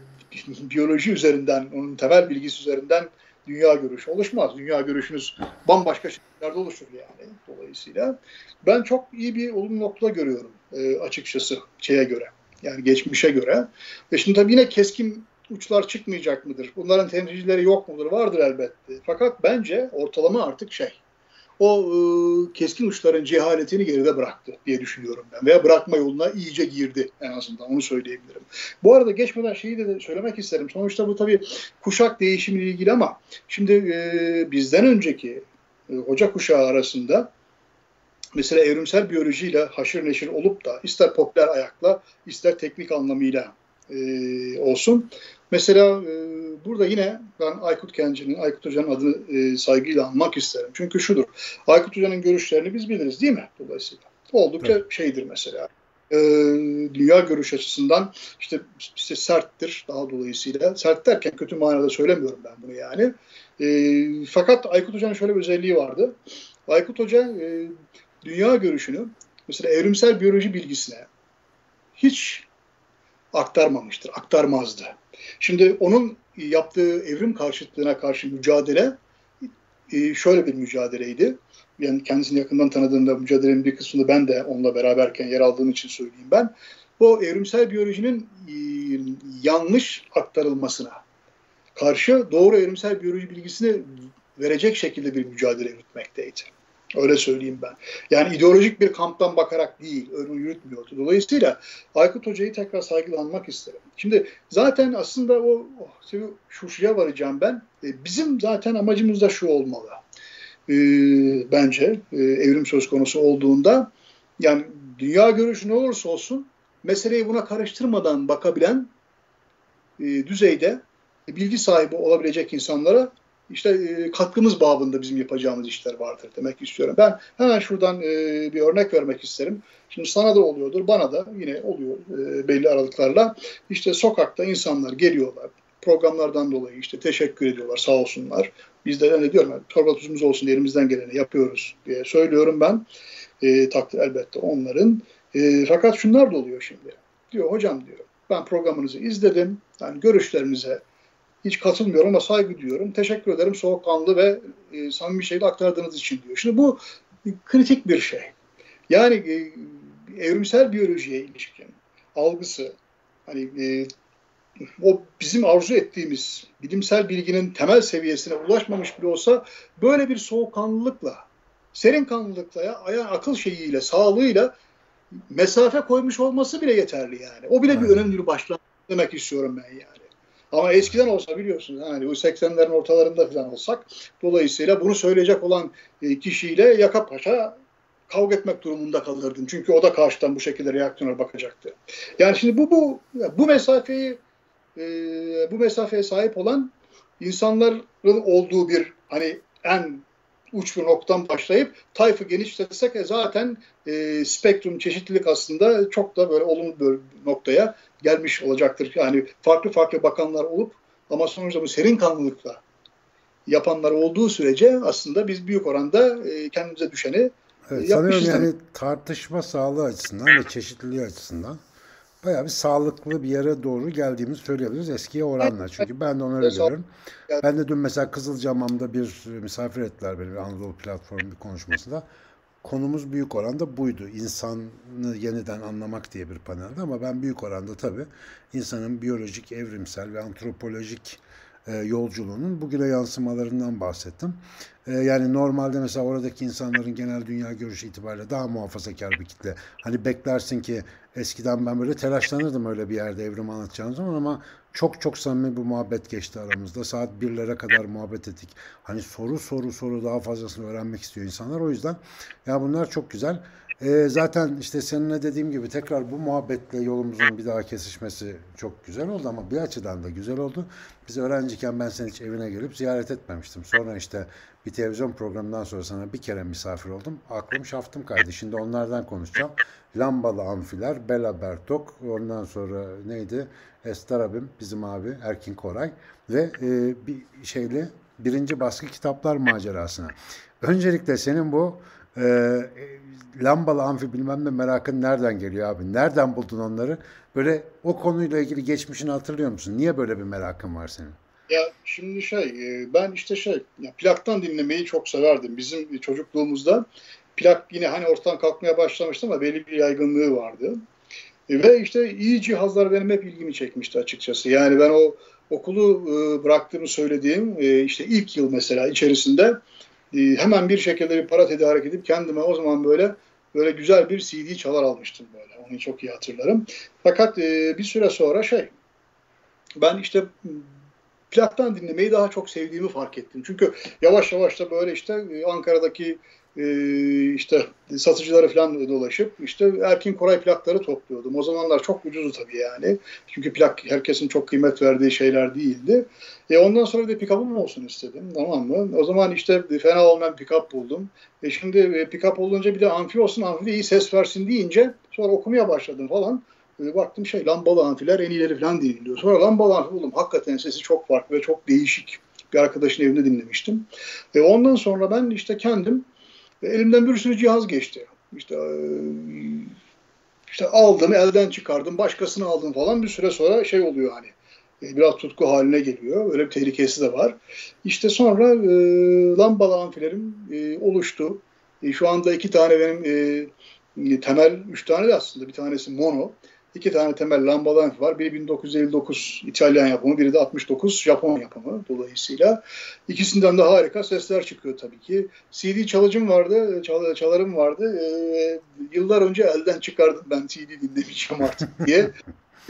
biyoloji üzerinden, onun temel bilgisi üzerinden dünya görüşü oluşmaz. Dünya görüşünüz bambaşka şekillerde oluşur yani. Dolayısıyla ben çok iyi bir olumlu nokta görüyorum e, açıkçası şeye göre. Yani geçmişe göre. Ve şimdi tabii yine keskin uçlar çıkmayacak mıdır? Bunların temsilcileri yok mudur? Vardır elbette. Fakat bence ortalama artık şey. O e, keskin uçların cehaletini geride bıraktı diye düşünüyorum ben. Veya bırakma yoluna iyice girdi en azından onu söyleyebilirim. Bu arada geçmeden şeyi de söylemek isterim. Sonuçta bu tabii kuşak değişimiyle ilgili ama şimdi e, bizden önceki e, hoca kuşağı arasında mesela evrimsel biyolojiyle haşır neşir olup da ister popüler ayakla ister teknik anlamıyla e, olsun Mesela e, burada yine ben Aykut Kenci'nin, Aykut Hoca'nın adını e, saygıyla anmak isterim. Çünkü şudur, Aykut Hoca'nın görüşlerini biz biliriz değil mi dolayısıyla? Oldukça evet. şeydir mesela. E, dünya görüş açısından işte, işte serttir daha dolayısıyla. Sert derken kötü manada söylemiyorum ben bunu yani. E, fakat Aykut Hoca'nın şöyle bir özelliği vardı. Aykut Hoca e, dünya görüşünü mesela evrimsel biyoloji bilgisine hiç aktarmamıştır, aktarmazdı. Şimdi onun yaptığı evrim karşıtlığına karşı mücadele e, şöyle bir mücadeleydi. Yani kendisini yakından tanıdığımda mücadelenin bir kısmını ben de onunla beraberken yer aldığım için söyleyeyim ben. O evrimsel biyolojinin e, yanlış aktarılmasına karşı doğru evrimsel biyoloji bilgisini verecek şekilde bir mücadele yürütmekteydi. Öyle söyleyeyim ben. Yani ideolojik bir kamptan bakarak değil, öyle yürütmüyordu. Dolayısıyla Aykut Hoca'yı tekrar saygılanmak isterim. Şimdi zaten aslında o oh, şu şuraya varacağım ben. E, bizim zaten amacımız da şu olmalı. E, bence e, evrim söz konusu olduğunda yani dünya görüşü ne olursa olsun meseleyi buna karıştırmadan bakabilen e, düzeyde bilgi sahibi olabilecek insanlara işte e, katkımız babında bizim yapacağımız işler vardır demek istiyorum. Ben hemen şuradan e, bir örnek vermek isterim. Şimdi sana da oluyordur, bana da yine oluyor e, belli aralıklarla. İşte sokakta insanlar geliyorlar. Programlardan dolayı işte teşekkür ediyorlar sağ olsunlar. Biz de ne diyorum yani, torba tuzumuz olsun elimizden geleni yapıyoruz diye söylüyorum ben. E, takdir elbette onların. E, fakat şunlar da oluyor şimdi. Diyor hocam diyor ben programınızı izledim. Yani görüşlerinize hiç katılmıyorum ama saygı duyuyorum. Teşekkür ederim soğukkanlı ve e, samimi şekilde aktardığınız için diyor. Şimdi bu kritik bir şey. Yani e, evrimsel biyolojiye ilişkin algısı hani e, o bizim arzu ettiğimiz bilimsel bilginin temel seviyesine ulaşmamış bile olsa böyle bir soğukkanlılıkla, serin kanlılıkla ya yani akıl şeyiyle, sağlığıyla mesafe koymuş olması bile yeterli yani. O bile bir önemli bir başlangıç demek istiyorum ben yani. Ama eskiden olsa biliyorsunuz yani bu 80'lerin ortalarında falan olsak dolayısıyla bunu söyleyecek olan e, kişiyle yaka paşa kavga etmek durumunda kalırdın. Çünkü o da karşıdan bu şekilde reaksiyona bakacaktı. Yani şimdi bu bu bu mesafeyi e, bu mesafeye sahip olan insanların olduğu bir hani en uç bir noktadan başlayıp tayfı genişletsek e, zaten e, spektrum çeşitlilik aslında çok da böyle olumlu bir noktaya gelmiş olacaktır. Yani farklı farklı bakanlar olup ama sonuçta bu serin kanlılıkla yapanlar olduğu sürece aslında biz büyük oranda e, kendimize düşeni evet, Sanıyorum yani tartışma sağlığı açısından ve çeşitliliği açısından bayağı bir sağlıklı bir yere doğru geldiğimizi söyleyebiliriz eskiye oranla. Çünkü ben de onu öyle görüyorum. Ben de dün mesela Kızılcamam'da bir misafir ettiler beni bir Anadolu platformu bir konuşmasında. Konumuz büyük oranda buydu. İnsanı yeniden anlamak diye bir panelde ama ben büyük oranda tabii insanın biyolojik, evrimsel ve antropolojik e, yolculuğunun bugüne yansımalarından bahsettim. E, yani normalde mesela oradaki insanların genel dünya görüşü itibariyle daha muhafazakar bir kitle. Hani beklersin ki eskiden ben böyle telaşlanırdım öyle bir yerde evrim anlatacağım zaman ama çok çok samimi bir muhabbet geçti aramızda. Saat birlere kadar muhabbet ettik. Hani soru soru soru daha fazlasını öğrenmek istiyor insanlar. O yüzden ya bunlar çok güzel. E, zaten işte seninle dediğim gibi tekrar bu muhabbetle yolumuzun bir daha kesişmesi çok güzel oldu ama bir açıdan da güzel oldu. Biz öğrenciyken ben seni hiç evine gelip ziyaret etmemiştim. Sonra işte bir televizyon programından sonra sana bir kere misafir oldum. Aklım şaftım kaydı. Şimdi onlardan konuşacağım. Lambalı Amfiler, Bela Bertok, ondan sonra neydi? Estarabim, bizim abi Erkin Koray ve e, bir şeyli birinci baskı kitaplar macerasına. Öncelikle senin bu e, lambalı amfi bilmem ne merakın nereden geliyor abi? Nereden buldun onları? Böyle o konuyla ilgili geçmişini hatırlıyor musun? Niye böyle bir merakın var senin? Ya şimdi şey e, ben işte şey ya plaktan dinlemeyi çok severdim. Bizim çocukluğumuzda plak yine hani ortadan kalkmaya başlamıştı ama belli bir yaygınlığı vardı. E, ve işte iyi cihazlar benim hep ilgimi çekmişti açıkçası. Yani ben o okulu e, bıraktığımı söylediğim işte ilk yıl mesela içerisinde hemen bir şekilde bir para tedarik edip kendime o zaman böyle böyle güzel bir CD çalar almıştım böyle. Onu çok iyi hatırlarım. Fakat bir süre sonra şey ben işte plaktan dinlemeyi daha çok sevdiğimi fark ettim. Çünkü yavaş yavaş da böyle işte e, Ankara'daki e, işte satıcılara falan dolaşıp işte Erkin Koray plakları topluyordum. O zamanlar çok ucuzdu tabii yani. Çünkü plak herkesin çok kıymet verdiği şeyler değildi. E ondan sonra bir pick-up'ım olsun istedim. Tamam mı? O zaman işte fena olmayan pick-up buldum. E şimdi e, pick-up olunca bir de amfi olsun, amfi de iyi ses versin deyince sonra okumaya başladım falan. E, baktım şey lambalı amfiler en iyileri falan dinliyor. Sonra lambalı amfi buldum. Hakikaten sesi çok farklı ve çok değişik. Bir arkadaşın evinde dinlemiştim. E, ondan sonra ben işte kendim e, elimden bir sürü cihaz geçti. İşte e, işte aldım, elden çıkardım, başkasını aldım falan bir süre sonra şey oluyor hani e, biraz tutku haline geliyor. Öyle bir tehlikesi de var. İşte sonra e, lambalı amfilerim e, oluştu. E, şu anda iki tane benim e, temel, üç tane de aslında bir tanesi mono. İki tane temel lambalı amfi var. Biri 1959 İtalyan yapımı, biri de 69 Japon yapımı dolayısıyla. ikisinden de harika sesler çıkıyor tabii ki. CD çalıcım vardı, çal çalarım vardı. Ee, yıllar önce elden çıkardım ben CD dinlemeyeceğim artık diye.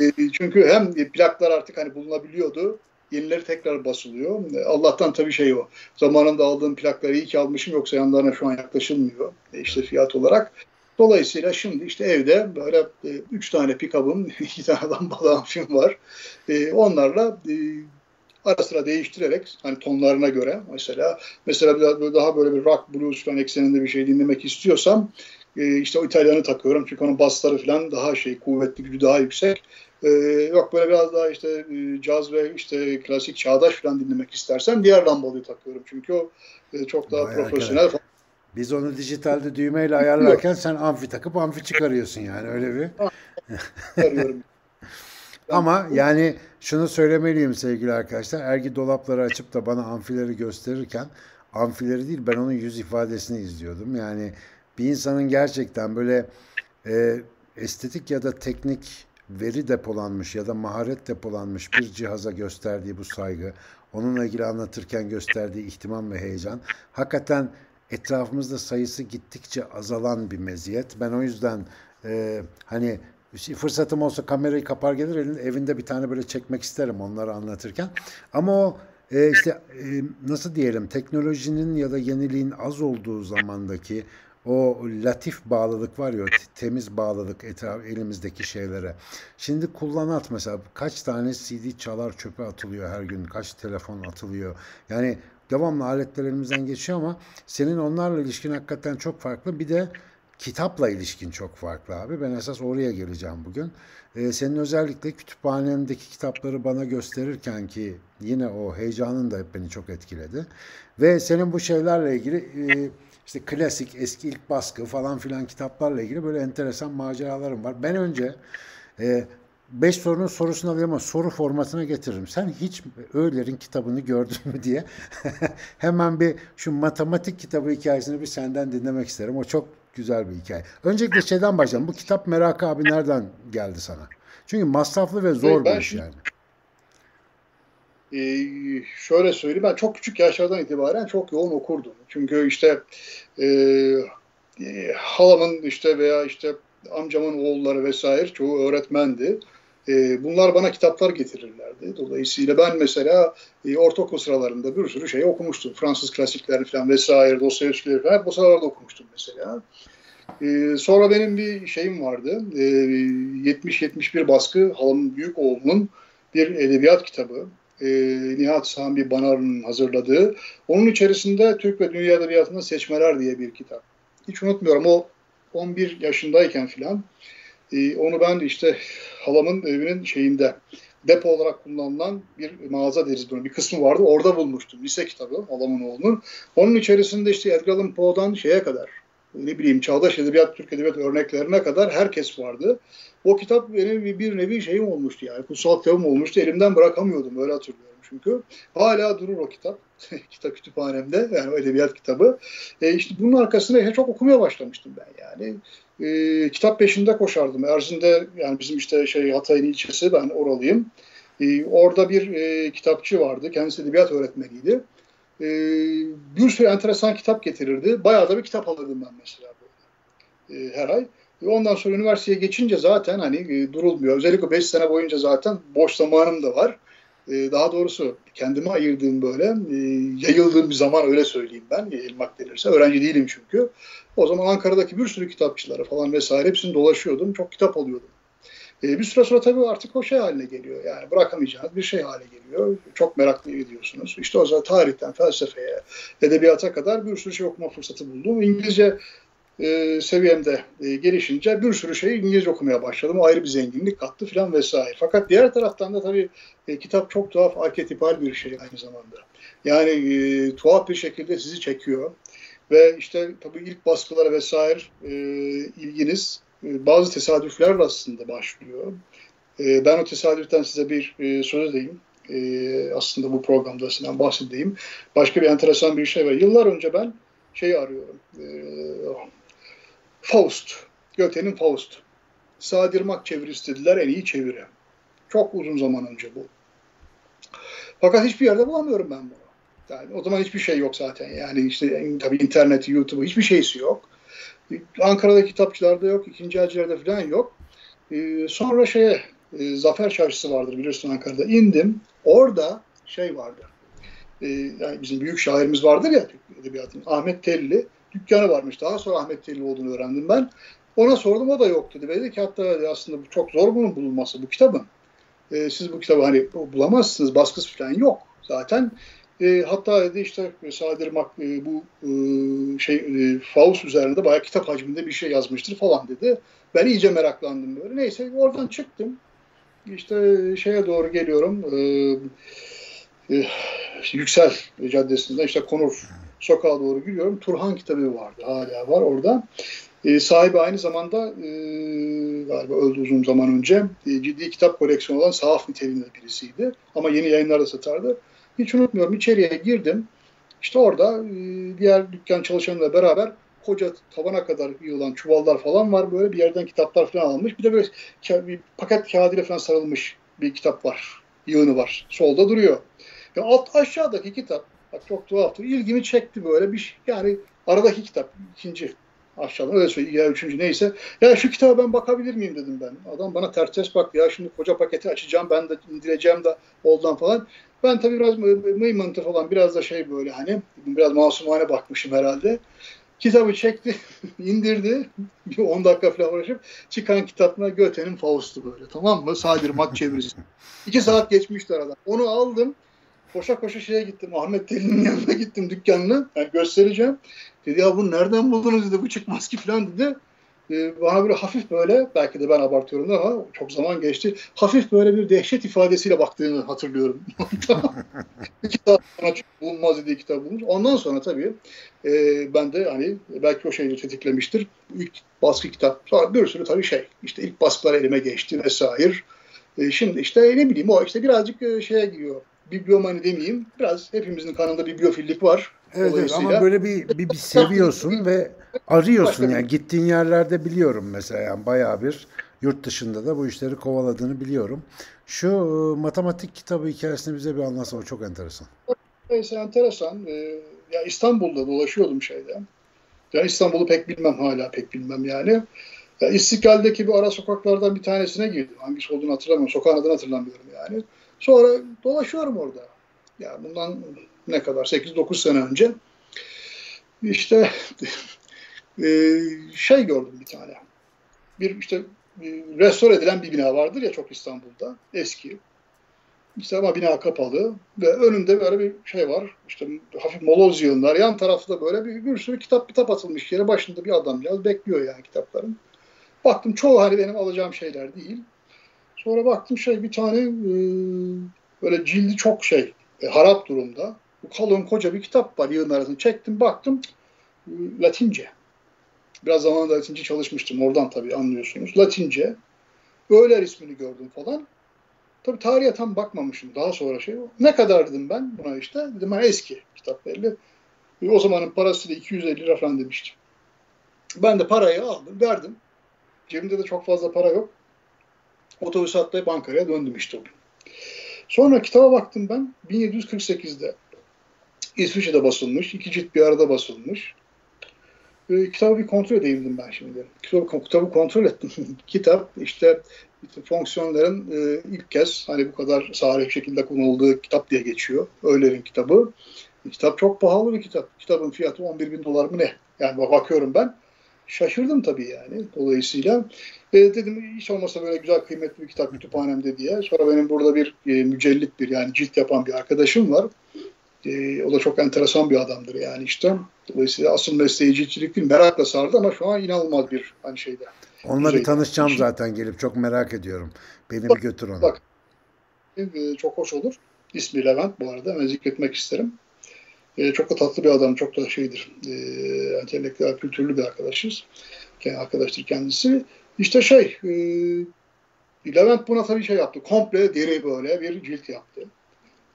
E, çünkü hem plaklar artık hani bulunabiliyordu. Yenileri tekrar basılıyor. E, Allah'tan tabii şey o. Zamanında aldığım plakları iyi ki almışım yoksa yanlarına şu an yaklaşılmıyor. İşte fiyat olarak. Dolayısıyla şimdi işte evde böyle e, üç tane pikabım, iki tane lambalı amfim var. E, onlarla e, ara sıra değiştirerek hani tonlarına göre mesela mesela daha, daha böyle bir rock blues falan ekseninde bir şey dinlemek istiyorsam e, işte o İtalyanı takıyorum çünkü onun basları falan daha şey kuvvetli gücü daha yüksek. E, yok böyle biraz daha işte e, caz ve işte klasik çağdaş falan dinlemek istersen diğer lambalıyı takıyorum çünkü o e, çok daha Bayağı profesyonel falan. Biz onu dijitalde düğmeyle ayarlarken sen amfi takıp amfi çıkarıyorsun yani öyle bir. Ama yani şunu söylemeliyim sevgili arkadaşlar. Ergi dolapları açıp da bana amfileri gösterirken amfileri değil ben onun yüz ifadesini izliyordum. Yani bir insanın gerçekten böyle e, estetik ya da teknik veri depolanmış ya da maharet depolanmış bir cihaza gösterdiği bu saygı, onunla ilgili anlatırken gösterdiği ihtimam ve heyecan hakikaten etrafımızda sayısı gittikçe azalan bir meziyet. Ben o yüzden e, hani fırsatım olsa kamerayı kapar gelir elin, evinde bir tane böyle çekmek isterim onları anlatırken. Ama o e, işte e, nasıl diyelim teknolojinin ya da yeniliğin az olduğu zamandaki o latif bağlılık var ya, temiz bağlılık etraf elimizdeki şeylere. Şimdi kullanat mesela kaç tane CD çalar çöpe atılıyor her gün, kaç telefon atılıyor. Yani devamlı aletler elimizden geçiyor ama senin onlarla ilişkin hakikaten çok farklı. Bir de kitapla ilişkin çok farklı abi. Ben esas oraya geleceğim bugün. Ee, senin özellikle kütüphanendeki kitapları bana gösterirken ki yine o heyecanın da hep beni çok etkiledi. Ve senin bu şeylerle ilgili e, işte klasik eski ilk baskı falan filan kitaplarla ilgili böyle enteresan maceralarım var. Ben önce e, beş sorunun sorusunu alayım ama soru formatına getiririm. Sen hiç Öğler'in kitabını gördün mü diye hemen bir şu matematik kitabı hikayesini bir senden dinlemek isterim. O çok güzel bir hikaye. Öncelikle şeyden başlayalım. Bu kitap merakı abi nereden geldi sana? Çünkü masraflı ve zor bir iş yani. Ee, şöyle söyleyeyim ben çok küçük yaşlardan itibaren çok yoğun okurdum. Çünkü işte e, e, halamın işte veya işte amcamın oğulları vesaire çoğu öğretmendi. E, bunlar bana kitaplar getirirlerdi. Dolayısıyla ben mesela e, ortaokul sıralarında bir sürü şey okumuştum. Fransız klasikleri falan vesaire, Dostoyevskileri falan o sıralarda okumuştum mesela. E, sonra benim bir şeyim vardı. E, 70-71 baskı halamın büyük oğlunun bir edebiyat kitabı. E, Nihat Sami Banar'ın hazırladığı. Onun içerisinde Türk ve Dünya Edebiyatı'nda Seçmeler diye bir kitap. Hiç unutmuyorum o 11 yaşındayken filan e, onu ben işte halamın evinin şeyinde depo olarak kullanılan bir mağaza deriz bunu. Bir kısmı vardı. Orada bulmuştum. Lise kitabı halamın oğlunun. Onun içerisinde işte Edgar Allan Poe'dan şeye kadar ne bileyim çağdaş edebiyat, Türk edebiyat örneklerine kadar herkes vardı. O kitap benim bir, nevi şeyim olmuştu yani. Kutsal kitabım olmuştu. Elimden bırakamıyordum. Öyle hatırlıyorum çünkü. Hala durur o kitap. kitap kütüphanemde. Yani o edebiyat kitabı. E işte bunun arkasında çok okumaya başlamıştım ben yani. E, kitap peşinde koşardım. Erzin'de yani bizim işte şey Hatay'ın ilçesi ben oralıyım. E, orada bir e, kitapçı vardı. Kendisi edebiyat öğretmeniydi. E, bir sürü enteresan kitap getirirdi. Bayağı da bir kitap alırdım ben mesela böyle. E, her ay. E, ondan sonra üniversiteye geçince zaten hani e, durulmuyor. Özellikle 5 sene boyunca zaten boş zamanım da var. E, daha doğrusu kendime ayırdığım böyle e, yayıldığım bir zaman öyle söyleyeyim ben yayılmak denirse. Öğrenci değilim çünkü. O zaman Ankara'daki bir sürü kitapçılara falan vesaire hepsini dolaşıyordum. Çok kitap alıyordum. E, bir süre sonra tabii artık o şey haline geliyor. Yani bırakamayacağınız bir şey hale geliyor. Çok meraklı ediyorsunuz. İşte o zaman tarihten felsefeye, edebiyata kadar bir sürü şey okuma fırsatı buldum. İngilizce e, seviyemde e, gelişince bir sürü şey İngilizce okumaya başladım. O ayrı bir zenginlik kattı falan vesaire. Fakat diğer taraftan da tabii e, kitap çok tuhaf, arketipal bir şey aynı zamanda. Yani e, tuhaf bir şekilde sizi çekiyor. Ve işte tabii ilk baskılara vesaire e, ilginiz e, bazı tesadüflerle aslında başlıyor. E, ben o tesadüften size bir e, söz edeyim. E, aslında bu programda sizden bahsedeyim. Başka bir enteresan bir şey var. Yıllar önce ben şeyi arıyorum. E, Faust. Göte'nin Faust. Sadirmak çevirisi dediler en iyi çeviri. Çok uzun zaman önce bu. Fakat hiçbir yerde bulamıyorum ben bunu. Yani o zaman hiçbir şey yok zaten. Yani işte tabii interneti, YouTube'u hiçbir şeysi yok. Ankara'da kitapçılarda yok, ikinci elcilerde falan yok. Ee, sonra şeye e, Zafer Çarşısı vardır biliyorsun Ankara'da. İndim. Orada şey vardı. E, yani bizim büyük şairimiz vardır ya edebiyatın. Ahmet Telli dükkanı varmış. Daha sonra Ahmet Telli olduğunu öğrendim ben. Ona sordum o da yok dedi. Dedi ki hatta aslında bu çok zor bunun bulunması bu kitabın. E, siz bu kitabı hani bulamazsınız. Baskısı falan yok. Zaten e, hatta dedi işte Sadir Mak e, bu e, şey e, Faust üzerinde bayağı kitap hacminde bir şey yazmıştır falan dedi. Ben iyice meraklandım böyle. Neyse oradan çıktım. İşte şeye doğru geliyorum. E, e, Yüksel Caddesi'nden işte Konur sokağa doğru gidiyorum. Turhan kitabı vardı. Hala var orada. E, sahibi aynı zamanda e, galiba öldü uzun zaman önce e, ciddi kitap koleksiyonu olan sahaf niteliğinde birisiydi. Ama yeni yayınlarda satardı. Hiç unutmuyorum içeriye girdim. İşte orada e, diğer dükkan çalışanıyla beraber koca tavana kadar yığılan çuvallar falan var. Böyle bir yerden kitaplar falan almış. Bir de böyle bir paket kağıdıyla falan sarılmış bir kitap var. Yığını var. Solda duruyor. Ve alt aşağıdaki kitap bak çok tuhaftı. İlgimi çekti böyle bir şey. Yani aradaki kitap ikinci aşağıdan öyle söyleyeyim ya üçüncü neyse. Ya şu kitaba ben bakabilir miyim dedim ben. Adam bana ters ters baktı ya şimdi koca paketi açacağım ben de indireceğim de oldan falan. Ben tabii biraz mıymıntı falan biraz da şey böyle hani biraz masumane bakmışım herhalde. Kitabı çekti, indirdi. Bir 10 dakika falan uğraşıp çıkan kitapına Göte'nin Faust'u böyle tamam mı? Sadir Mat çevirisi. İki saat geçmişti arada. Onu aldım. Koşa koşa şeye gittim. Ahmet Telin'in yanına gittim dükkanına. Yani göstereceğim. Dedi ya bunu nereden buldunuz dedi. Bu çıkmaz ki falan dedi. Ee, bana böyle hafif böyle belki de ben abartıyorum ama çok zaman geçti. Hafif böyle bir dehşet ifadesiyle baktığını hatırlıyorum. İki saat sonra bulunmaz dediği kitap bulmuş. Ondan sonra tabii e, ben de hani belki o şeyi tetiklemiştir. İlk baskı kitap. Sonra bir sürü tabii şey. İşte ilk baskılar elime geçti vesaire. E, şimdi işte ne bileyim o işte birazcık e, şeye giriyor. Bibliomani demeyeyim. Biraz hepimizin kanında bir biyofillik var. Evet, evet ama böyle bir, bir, bir seviyorsun ve arıyorsun yani gittiğin yerlerde biliyorum mesela yani bayağı bir yurt dışında da bu işleri kovaladığını biliyorum. Şu e, matematik kitabı hikayesini bize bir anlatsana çok enteresan. Neyse enteresan. Ee, ya İstanbul'da dolaşıyordum şeyde. Ya İstanbul'u pek bilmem hala pek bilmem yani. Ya İstiklal'deki bir ara sokaklardan bir tanesine girdim. Hangisi olduğunu hatırlamıyorum. Sokağın adını hatırlamıyorum yani. Sonra dolaşıyorum orada. Ya bundan ne kadar 8-9 sene önce işte e, şey gördüm bir tane. Bir işte e, restore edilen bir bina vardır ya çok İstanbul'da. Eski. İşte ama bina kapalı ve önünde böyle bir şey var. İşte hafif moloz yığınlar. Yan tarafta böyle bir, bir sürü kitap kitap atılmış yere. Başında bir adam yaz bekliyor yani kitapların. Baktım çoğu hani benim alacağım şeyler değil. Sonra baktım şey bir tane e, böyle cildi çok şey e, harap durumda. Bu kalın koca bir kitap var yığın arasında. Çektim baktım e, Latince. Biraz zamanında Latince çalışmıştım. Oradan tabii anlıyorsunuz. Latince. Öğler ismini gördüm falan. Tabii tarihe tam bakmamışım. Daha sonra şey. Ne kadar dedim ben buna işte. Dedim eski kitap belli. E, o zamanın parası da 250 lira falan demiştim. Ben de parayı aldım, verdim. Cebimde de çok fazla para yok. Otobüs atlayıp Ankara'ya döndüm işte o gün. Sonra kitaba baktım ben 1748'de İsviçre'de basılmış. iki cilt bir arada basılmış. E, kitabı bir kontrol edeyim ben şimdi. Kitabı, kitabı kontrol ettim. Kitap işte, işte fonksiyonların e, ilk kez hani bu kadar sarih şekilde konulduğu kitap diye geçiyor. Öğler'in kitabı. Kitap çok pahalı bir kitap. Kitabın fiyatı 11 bin dolar mı ne? Yani bakıyorum ben. Şaşırdım tabii yani dolayısıyla. E, dedim hiç olmazsa böyle güzel kıymetli bir kitap kütüphanemde diye. Sonra benim burada bir e, mücellit bir yani cilt yapan bir arkadaşım var. E, o da çok enteresan bir adamdır yani işte. Dolayısıyla asıl mesleği ciltçilik değil merakla sardı ama şu an inanılmaz bir hani şeyde. Onunla bir şey, tanışacağım şey, zaten gelip çok merak ediyorum. Beni bak, bir götür ona. Bak, e, çok hoş olur. İsmi Levent bu arada. Ben zikretmek isterim. E, çok da tatlı bir adam, çok da şeydir. E, entelektüel, kültürlü bir arkadaşız. Yani arkadaştır kendisi. İşte şey, e, Levent buna tabii şey yaptı. Komple deri böyle bir cilt yaptı.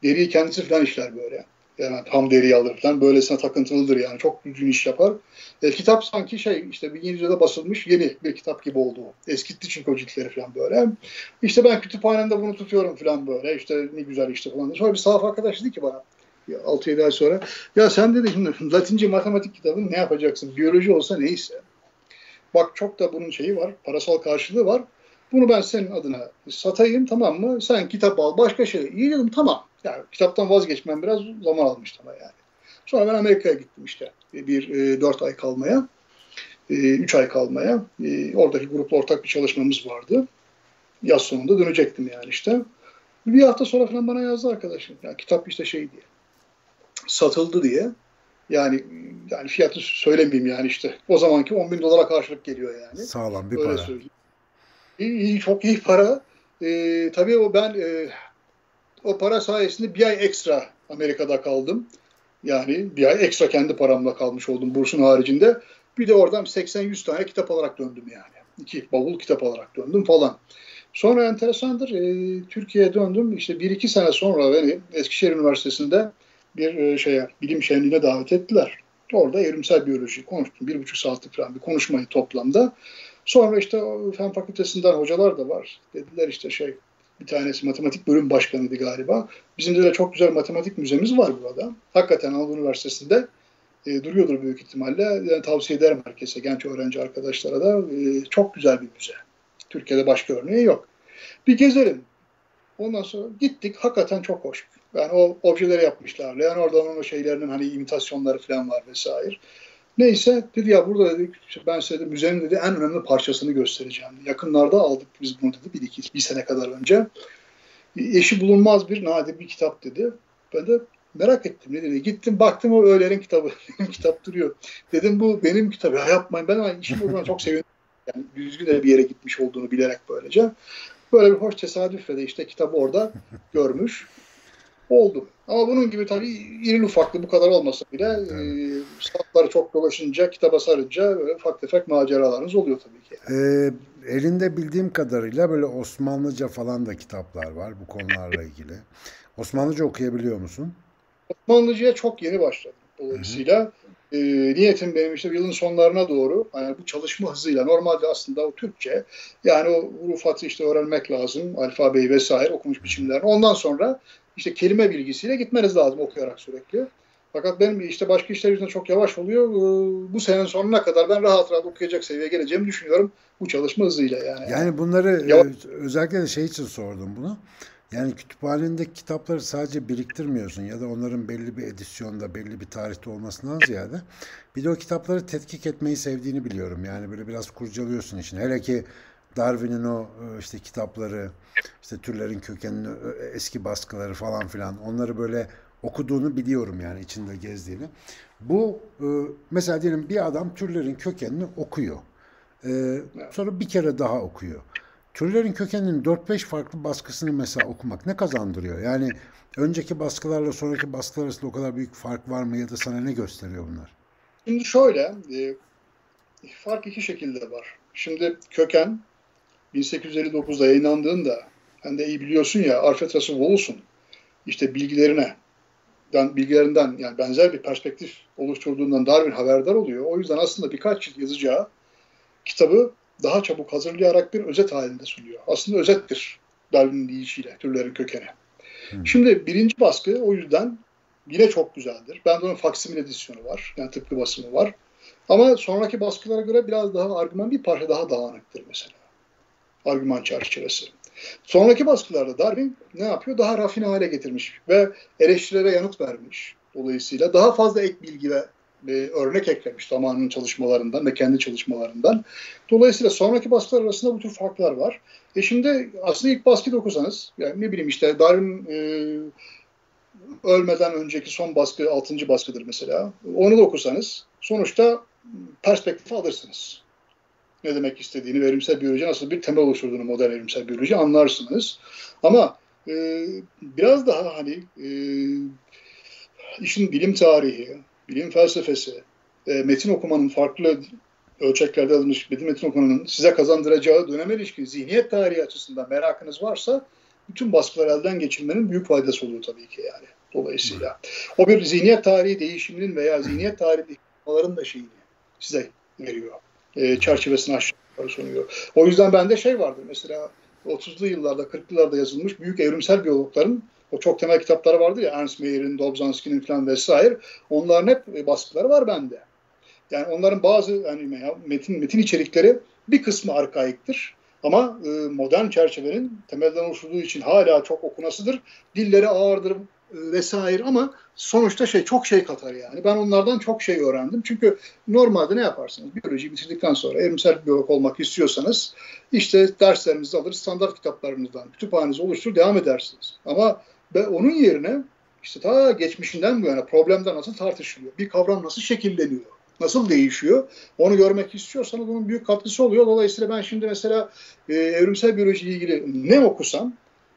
Deriyi kendisi falan işler böyle. Yani tam deriyi alır falan. Böylesine takıntılıdır yani. Çok düzgün iş yapar. E, kitap sanki şey işte bir İngilizce'de basılmış yeni bir kitap gibi oldu. Eskitti çünkü o ciltleri falan böyle. İşte ben kütüphanemde bunu tutuyorum falan böyle. İşte ne güzel işte falan. Sonra bir sahaf arkadaş dedi ki bana 6-7 ay sonra ya sen dedi şimdi Latince matematik kitabını ne yapacaksın? Biyoloji olsa neyse. Bak çok da bunun şeyi var. Parasal karşılığı var. Bunu ben senin adına satayım tamam mı? Sen kitap al başka şey. İyi dedim tamam. Yani kitaptan vazgeçmem biraz zaman almıştı ama yani. Sonra ben Amerika'ya gittim işte. Bir e, dört ay kalmaya. E, üç ay kalmaya. E, oradaki grupla ortak bir çalışmamız vardı. Yaz sonunda dönecektim yani işte. Bir hafta sonra falan bana yazdı arkadaşım. Ya kitap işte şey diye. Satıldı diye. Yani yani fiyatı söylemeyeyim yani işte. O zamanki 10 bin dolara karşılık geliyor yani. Sağlam bir Öyle para. Söyleyeyim. İyi, iyi, çok iyi para. Ee, tabii o ben e, o para sayesinde bir ay ekstra Amerika'da kaldım. Yani bir ay ekstra kendi paramla kalmış oldum bursun haricinde. Bir de oradan 80-100 tane kitap alarak döndüm yani. İki bavul kitap alarak döndüm falan. Sonra enteresandır. E, Türkiye'ye döndüm. İşte bir iki sene sonra beni Eskişehir Üniversitesi'nde bir e, şeye bilim şenliğine davet ettiler. Orada evrimsel biyoloji konuştum. Bir buçuk saatlik falan bir konuşmayı toplamda. Sonra işte fen fakültesinden hocalar da var. Dediler işte şey bir tanesi matematik bölüm başkanıydı galiba. Bizim de çok güzel matematik müzemiz var burada. Hakikaten Anadolu Üniversitesi'nde e, duruyordur büyük ihtimalle. Yani tavsiye ederim herkese, genç öğrenci arkadaşlara da. E, çok güzel bir müze. Türkiye'de başka örneği yok. Bir gezelim. Ondan sonra gittik. Hakikaten çok hoş. Yani o objeleri yapmışlar. Leonardo'nun o şeylerinin hani imitasyonları falan var vesaire. Neyse dedi ya burada dedi ben size de müzenin dedi en önemli parçasını göstereceğim. Yakınlarda aldık biz bunu dedi bir iki bir sene kadar önce. Eşi bulunmaz bir nadir bir kitap dedi. Ben de merak ettim ne dedi. Gittim baktım o Öğler'in kitabı. Kitap duruyor. Dedim bu benim kitabı. Ya yapmayın ben işim o zaman çok sevindim. Yani düzgün de bir yere gitmiş olduğunu bilerek böylece. Böyle bir hoş tesadüfle de işte kitabı orada görmüş. Oldum. Ama bunun gibi tabii iri ufaklı bu kadar olmasa bile evet. e, statları çok dolaşınca, kitaba sarınca böyle ufak tefek maceralarınız oluyor tabii ki. Ee, elinde bildiğim kadarıyla böyle Osmanlıca falan da kitaplar var bu konularla ilgili. Osmanlıca okuyabiliyor musun? Osmanlıca'ya çok yeni başladım. Dolayısıyla e, niyetim benim işte yılın sonlarına doğru yani bu çalışma hızıyla normalde aslında o Türkçe yani o hurufatı işte öğrenmek lazım. Alfabeyi vesaire okumuş biçimlerini. Ondan sonra işte kelime bilgisiyle gitmeniz lazım okuyarak sürekli. Fakat benim işte başka işler yüzünden çok yavaş oluyor. Ee, bu senenin sonuna kadar ben rahat rahat okuyacak seviyeye geleceğimi düşünüyorum. Bu çalışma hızıyla yani. Yani bunları yavaş... özellikle de şey için sordum bunu. Yani kütüphanendeki kitapları sadece biriktirmiyorsun ya da onların belli bir edisyonda, belli bir tarihte olmasından ziyade bir de o kitapları tetkik etmeyi sevdiğini biliyorum. Yani böyle biraz kurcalıyorsun için. Hele ki Darwin'in o e, işte kitapları, işte türlerin kökenini, eski baskıları falan filan onları böyle okuduğunu biliyorum yani içinde gezdiğini. Bu e, mesela diyelim bir adam türlerin kökenini okuyor. E, sonra bir kere daha okuyor. Türlerin kökeninin 4-5 farklı baskısını mesela okumak ne kazandırıyor? Yani önceki baskılarla sonraki baskılar arasında o kadar büyük fark var mı ya da sana ne gösteriyor bunlar? Şimdi şöyle, e, fark iki şekilde var. Şimdi köken 1859'da yayınlandığında sen de iyi biliyorsun ya Russel Wallace'un işte bilgilerine bilgilerinden yani benzer bir perspektif oluşturduğundan Darwin haberdar oluyor. O yüzden aslında birkaç cilt yazacağı kitabı daha çabuk hazırlayarak bir özet halinde sunuyor. Aslında özettir Darwin'in deyişiyle türlerin kökeni. Hmm. Şimdi birinci baskı o yüzden yine çok güzeldir. Ben onun faksimil edisyonu var. Yani tıpkı basımı var. Ama sonraki baskılara göre biraz daha argüman bir parça daha dağınıktır mesela. Argüman çerçevesi. Sonraki baskılarda Darwin ne yapıyor? Daha rafine hale getirmiş ve eleştirilere yanıt vermiş. Dolayısıyla daha fazla ek bilgi ve e, örnek eklemiş zamanının çalışmalarından ve kendi çalışmalarından. Dolayısıyla sonraki baskılar arasında bu tür farklar var. E şimdi aslında ilk baskıyı da okusanız, yani ne bileyim işte Darwin e, ölmeden önceki son baskı, altıncı baskıdır mesela. Onu da okusanız sonuçta perspektif alırsınız ne demek istediğini, verimsel biyoloji nasıl bir temel oluşturduğunu modern verimsel biyoloji anlarsınız. Ama e, biraz daha hani e, işin bilim tarihi, bilim felsefesi, e, metin okumanın farklı ölçeklerde alınmış metin, metin okumanın size kazandıracağı döneme ilişkin zihniyet tarihi açısından merakınız varsa bütün baskıları elden geçirmenin büyük faydası oluyor tabii ki yani. Dolayısıyla o bir zihniyet tarihi değişiminin veya zihniyet tarihi da şeyini size veriyor e, çerçevesini aşağı sunuyor. O yüzden bende şey vardır mesela 30'lu yıllarda 40'lı yıllarda yazılmış büyük evrimsel biyologların o çok temel kitapları vardı ya Ernst Mayer'in, Dobzhansky'nin falan vesaire. Onların hep baskıları var bende. Yani onların bazı yani metin metin içerikleri bir kısmı arkaiktir. Ama e, modern çerçevenin temelden oluşturduğu için hala çok okunasıdır. Dilleri ağırdır, vesaire ama sonuçta şey çok şey katar yani. Ben onlardan çok şey öğrendim. Çünkü normalde ne yaparsınız? Biyoloji bitirdikten sonra evrimsel biyolog olmak istiyorsanız işte derslerinizi alır, standart kitaplarınızdan kütüphanenizi oluştur, devam edersiniz. Ama ve onun yerine işte ta geçmişinden bu yana problemler nasıl tartışılıyor? Bir kavram nasıl şekilleniyor? Nasıl değişiyor? Onu görmek istiyorsanız bunun büyük katkısı oluyor. Dolayısıyla ben şimdi mesela e, evrimsel biyoloji ile ilgili ne okusam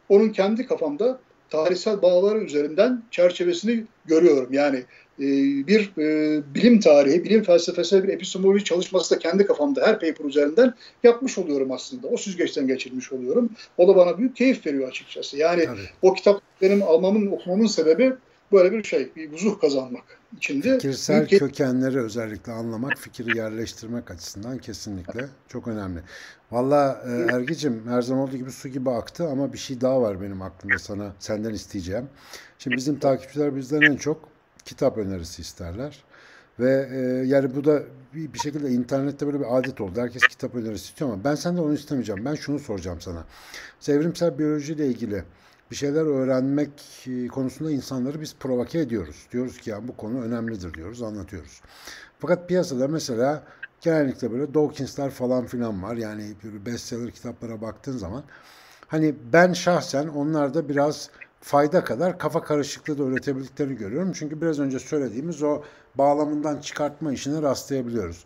onun kendi kafamda tarihsel bağları üzerinden çerçevesini görüyorum. Yani e, bir e, bilim tarihi, bilim felsefesi bir epistemoloji çalışması da kendi kafamda her paper üzerinden yapmış oluyorum aslında. O süzgeçten geçirmiş oluyorum. O da bana büyük keyif veriyor açıkçası. Yani Tabii. o kitap benim almamın, okumamın sebebi böyle bir şey, bir vuzuh kazanmak içinde. Fikirsel kökenleri özellikle anlamak, fikri yerleştirmek açısından kesinlikle çok önemli. Valla e, Ergicim her zaman olduğu gibi su gibi aktı ama bir şey daha var benim aklımda sana senden isteyeceğim. Şimdi bizim takipçiler bizden en çok kitap önerisi isterler. Ve e, yani bu da bir, bir şekilde internette böyle bir adet oldu. Herkes kitap önerisi istiyor ama ben senden onu istemeyeceğim. Ben şunu soracağım sana. Evrimsel biyolojiyle ilgili bir şeyler öğrenmek e, konusunda insanları biz provoke ediyoruz. Diyoruz ki ya bu konu önemlidir diyoruz, anlatıyoruz. Fakat piyasada mesela genellikle böyle Dawkins'ler falan filan var. Yani bestseller kitaplara baktığın zaman hani ben şahsen onlarda biraz fayda kadar kafa karışıklığı da üretebildiklerini görüyorum. Çünkü biraz önce söylediğimiz o bağlamından çıkartma işine rastlayabiliyoruz.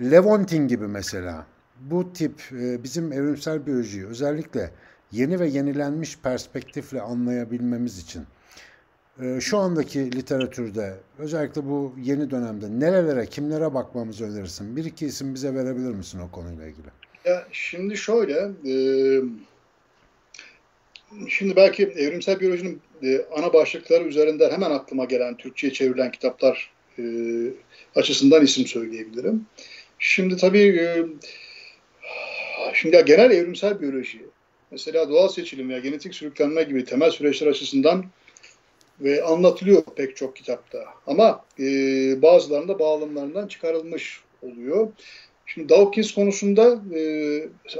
Levontin gibi mesela bu tip e, bizim evrimsel biyolojiyi özellikle yeni ve yenilenmiş perspektifle anlayabilmemiz için şu andaki literatürde özellikle bu yeni dönemde nerelere, kimlere bakmamızı önerirsin? Bir iki isim bize verebilir misin o konuyla ilgili? Ya şimdi şöyle, e, şimdi belki evrimsel biyolojinin e, ana başlıkları üzerinden hemen aklıma gelen Türkçe'ye çevrilen kitaplar e, açısından isim söyleyebilirim. Şimdi tabii e, şimdi genel evrimsel biyoloji, mesela doğal seçilim veya genetik sürüklenme gibi temel süreçler açısından ve anlatılıyor pek çok kitapta. Ama e, bazılarında bağlamlarından çıkarılmış oluyor. Şimdi Dawkins konusunda e,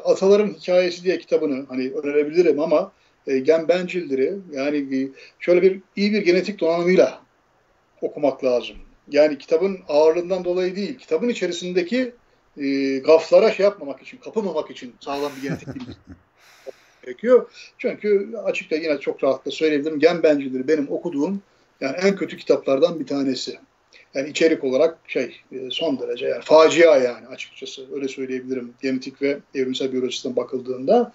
Ataların Hikayesi diye kitabını hani önerebilirim ama e, Gen Bencildir'i yani e, şöyle bir iyi bir genetik donanımıyla okumak lazım. Yani kitabın ağırlığından dolayı değil, kitabın içerisindeki e, gaflara şey yapmamak için, kapılmamak için sağlam bir genetik gerekiyor. Çünkü açıkça yine çok rahatlıkla söyleyebilirim. Gen Bencildir benim okuduğum yani en kötü kitaplardan bir tanesi. Yani içerik olarak şey e, son derece yani facia yani açıkçası öyle söyleyebilirim genetik ve evrimsel biyolojisinden bakıldığında.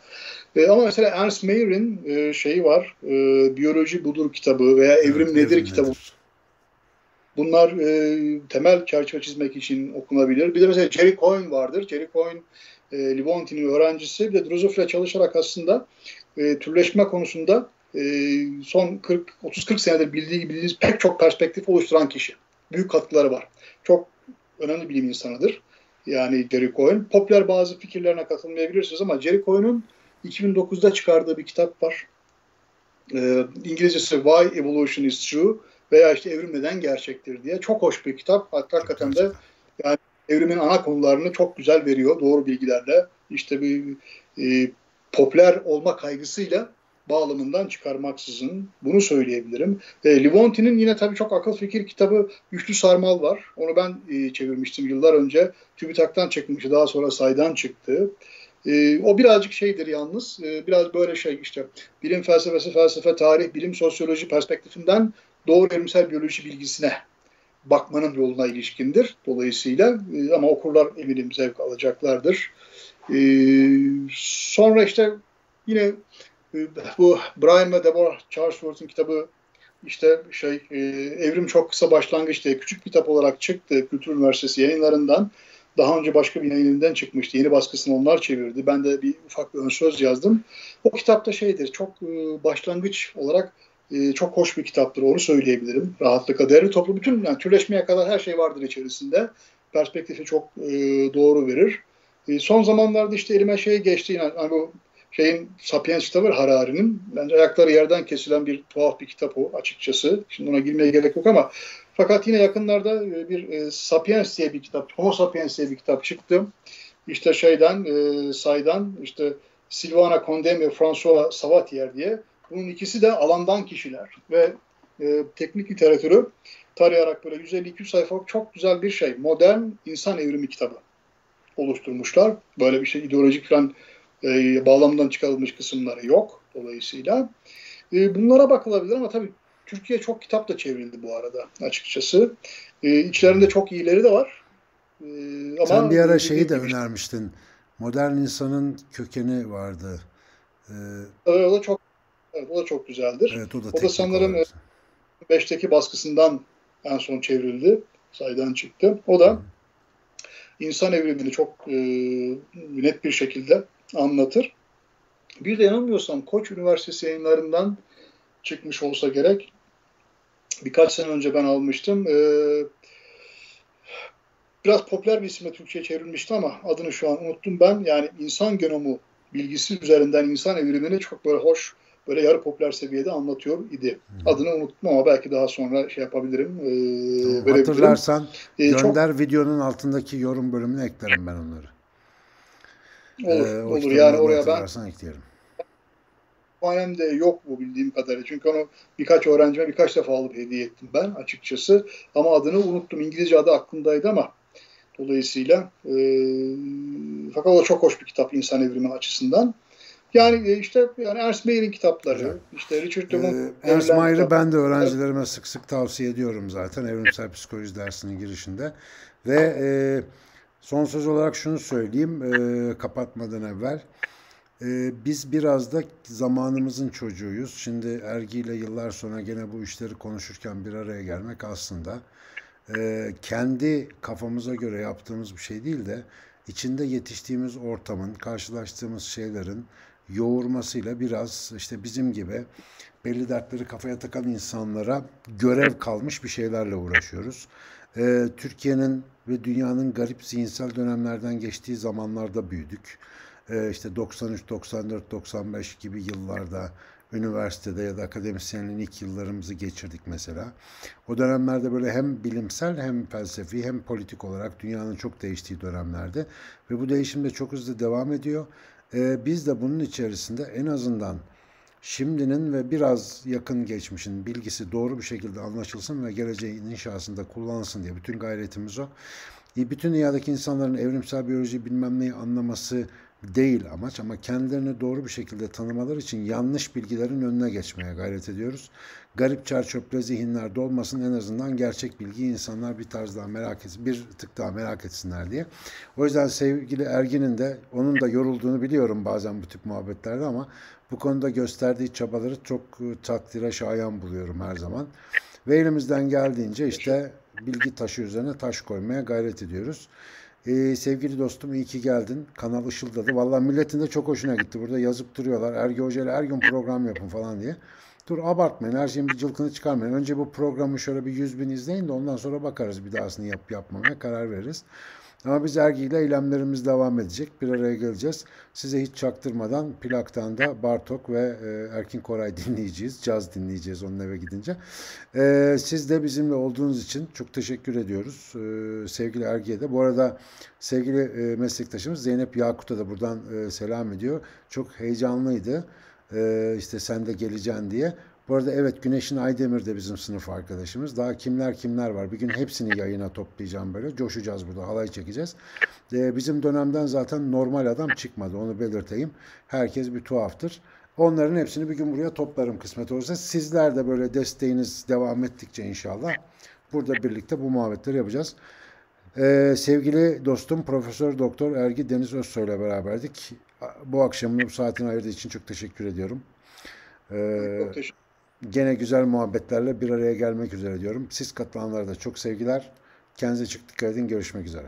E, ama mesela Ernst Mayer'in e, şeyi var e, Biyoloji Budur kitabı veya Evrim evet, Nedir evrim kitabı. Nedir? Bunlar e, temel çerçeve çizmek için okunabilir. Bir de mesela Jerry Coyne vardır. Jerry Coyne e, Livonti'nin öğrencisi. De Drosophila çalışarak aslında e, türleşme konusunda e, son 40 30-40 senedir bildiği bildiğiniz pek çok perspektif oluşturan kişi büyük katkıları var. Çok önemli bilim insanıdır. Yani Jerry Coyne. Popüler bazı fikirlerine katılmayabilirsiniz ama Jerry Coyne'un 2009'da çıkardığı bir kitap var. Ee, İngilizcesi Why Evolution is True veya işte evrim neden gerçektir diye. Çok hoş bir kitap. Hatta hakikaten de yani evrimin ana konularını çok güzel veriyor doğru bilgilerle. İşte bir e, popüler olma kaygısıyla bağlamından çıkarmaksızın bunu söyleyebilirim. E, Livonti'nin yine tabii çok akıl fikir kitabı Güçlü Sarmal var. Onu ben e, çevirmiştim yıllar önce. TÜBİTAK'tan çıkmıştı daha sonra saydan çıktı. E, o birazcık şeydir yalnız. E, biraz böyle şey işte bilim felsefesi, felsefe, tarih, bilim sosyoloji perspektifinden doğru evrimsel biyoloji bilgisine bakmanın yoluna ilişkindir. Dolayısıyla e, ama okurlar eminim zevk alacaklardır. E, sonra işte yine bu Brian ve Deborah Charlesworth'un kitabı işte şey e, Evrim Çok Kısa Başlangıç diye küçük kitap olarak çıktı Kültür Üniversitesi yayınlarından. Daha önce başka bir yayınından çıkmıştı. Yeni baskısını onlar çevirdi. Ben de bir ufak bir ön söz yazdım. O kitapta şeydir çok e, başlangıç olarak e, çok hoş bir kitaptır. Onu söyleyebilirim. Rahatlıkla değerli toplu bütün yani türleşmeye kadar her şey vardır içerisinde. Perspektifi çok e, doğru verir. E, son zamanlarda işte elime şey geçti. Yani, yani bu şeyin Sapiens kitabı Harari'nin. Bence ayakları yerden kesilen bir tuhaf bir kitap o açıkçası. Şimdi ona girmeye gerek yok ama fakat yine yakınlarda e, bir e, Sapiens diye bir kitap, Homo Sapiens diye bir kitap çıktı. İşte şeyden, e, saydan, işte Silvana Condem ve François Savatier diye. Bunun ikisi de alandan kişiler ve e, teknik literatürü tarayarak böyle 150-200 sayfa çok güzel bir şey. Modern insan evrimi kitabı oluşturmuşlar. Böyle bir şey ideolojik falan e, bağlamdan çıkarılmış kısımları yok dolayısıyla. E, bunlara bakılabilir ama tabii Türkiye çok kitap da çevrildi bu arada açıkçası. E, içlerinde çok iyileri de var. E, ama Sen bir ara şeyi de önermiştin. Modern insanın kökeni vardı. Ee, o da çok evet, o da çok güzeldir. Evet, o da, o da sanırım 5'teki baskısından en son çevrildi. Saydan çıktı. O da Hı. insan evrimini çok e, net bir şekilde anlatır. Bir de yanılmıyorsam Koç Üniversitesi yayınlarından çıkmış olsa gerek. Birkaç sene önce ben almıştım. Ee, biraz popüler bir isimle Türkçe'ye çevrilmişti ama adını şu an unuttum ben. Yani insan genomu bilgisi üzerinden insan evrimini çok böyle hoş, böyle yarı popüler seviyede anlatıyor idi. Hı. Adını unuttum ama belki daha sonra şey yapabilirim. E, Hatırlarsan e, gönder çok... videonun altındaki yorum bölümüne eklerim ben onları. Olur, ee, olur. Yani oraya ben ekleyelim. de yok bu bildiğim kadarıyla. Çünkü onu birkaç öğrencime birkaç defa alıp hediye ettim ben açıkçası. Ama adını unuttum. İngilizce adı aklımdaydı ama dolayısıyla e, fakat o çok hoş bir kitap insan evrimi açısından. Yani e, işte yani Ernst Mayer'in kitapları, evet. işte Richard Lemon. Ee, Ernst Mayer'ı ben de öğrencilerime sık sık tavsiye ediyorum zaten evrimsel psikoloji dersinin girişinde. Ve e, Son söz olarak şunu söyleyeyim e, kapatmadan evvel. Ee, biz biraz da zamanımızın çocuğuyuz. Şimdi Ergi ile yıllar sonra gene bu işleri konuşurken bir araya gelmek aslında e, kendi kafamıza göre yaptığımız bir şey değil de içinde yetiştiğimiz ortamın, karşılaştığımız şeylerin yoğurmasıyla biraz işte bizim gibi belli dertleri kafaya takan insanlara görev kalmış bir şeylerle uğraşıyoruz. Ee, Türkiye'nin ve dünyanın garip zihinsel dönemlerden geçtiği zamanlarda büyüdük. Ee, işte 93, 94, 95 gibi yıllarda üniversitede ya da akademisyenliğin ilk yıllarımızı geçirdik mesela. O dönemlerde böyle hem bilimsel hem felsefi hem politik olarak dünyanın çok değiştiği dönemlerde ve bu değişim de çok hızlı devam ediyor. Ee, biz de bunun içerisinde en azından şimdinin ve biraz yakın geçmişin bilgisi doğru bir şekilde anlaşılsın ve geleceğin inşasında kullanılsın diye bütün gayretimiz o. E, bütün dünyadaki insanların evrimsel biyoloji bilmem neyi anlaması değil amaç ama kendilerini doğru bir şekilde tanımaları için yanlış bilgilerin önüne geçmeye gayret ediyoruz. Garip çarçöple zihinlerde olmasın en azından gerçek bilgiyi insanlar bir tarz daha merak etsin, bir tık daha merak etsinler diye. O yüzden sevgili Ergin'in de onun da yorulduğunu biliyorum bazen bu tip muhabbetlerde ama bu konuda gösterdiği çabaları çok e, takdire şayan buluyorum her zaman. Ve elimizden geldiğince işte bilgi taşı üzerine taş koymaya gayret ediyoruz. Ee, sevgili dostum iyi ki geldin. Kanal ışıldadı. Valla milletin de çok hoşuna gitti. Burada yazıp duruyorlar. Ergi Hoca ile her gün program yapın falan diye. Dur abartmayın. Her şeyin bir cılkını çıkarmayın. Önce bu programı şöyle bir yüz bin izleyin de ondan sonra bakarız bir dahasını yap yapmamaya karar veririz. Ama biz ergiyle eylemlerimiz devam edecek. Bir araya geleceğiz. Size hiç çaktırmadan plaktan da Bartok ve e, Erkin Koray dinleyeceğiz. Caz dinleyeceğiz onun eve gidince. E, siz de bizimle olduğunuz için çok teşekkür ediyoruz. E, sevgili Ergi'ye de. Bu arada sevgili e, meslektaşımız Zeynep Yakut'a da buradan e, selam ediyor. Çok heyecanlıydı. E, işte sen de geleceksin diye. Bu arada evet Güneş'in Aydemir de bizim sınıf arkadaşımız. Daha kimler kimler var. Bir gün hepsini yayına toplayacağım böyle. Coşacağız burada. Halay çekeceğiz. Ee, bizim dönemden zaten normal adam çıkmadı. Onu belirteyim. Herkes bir tuhaftır. Onların hepsini bir gün buraya toplarım kısmet olursa. Sizler de böyle desteğiniz devam ettikçe inşallah burada birlikte bu muhabbetleri yapacağız. Ee, sevgili dostum Profesör Doktor Ergi Deniz Özsoy ile beraberdik. Bu akşamın bu saatini ayırdığı için çok teşekkür ediyorum. Ee, çok teşekkür Gene güzel muhabbetlerle bir araya gelmek üzere diyorum. Siz katılanlara da çok sevgiler. Kendinize çok dikkat edin. Görüşmek üzere.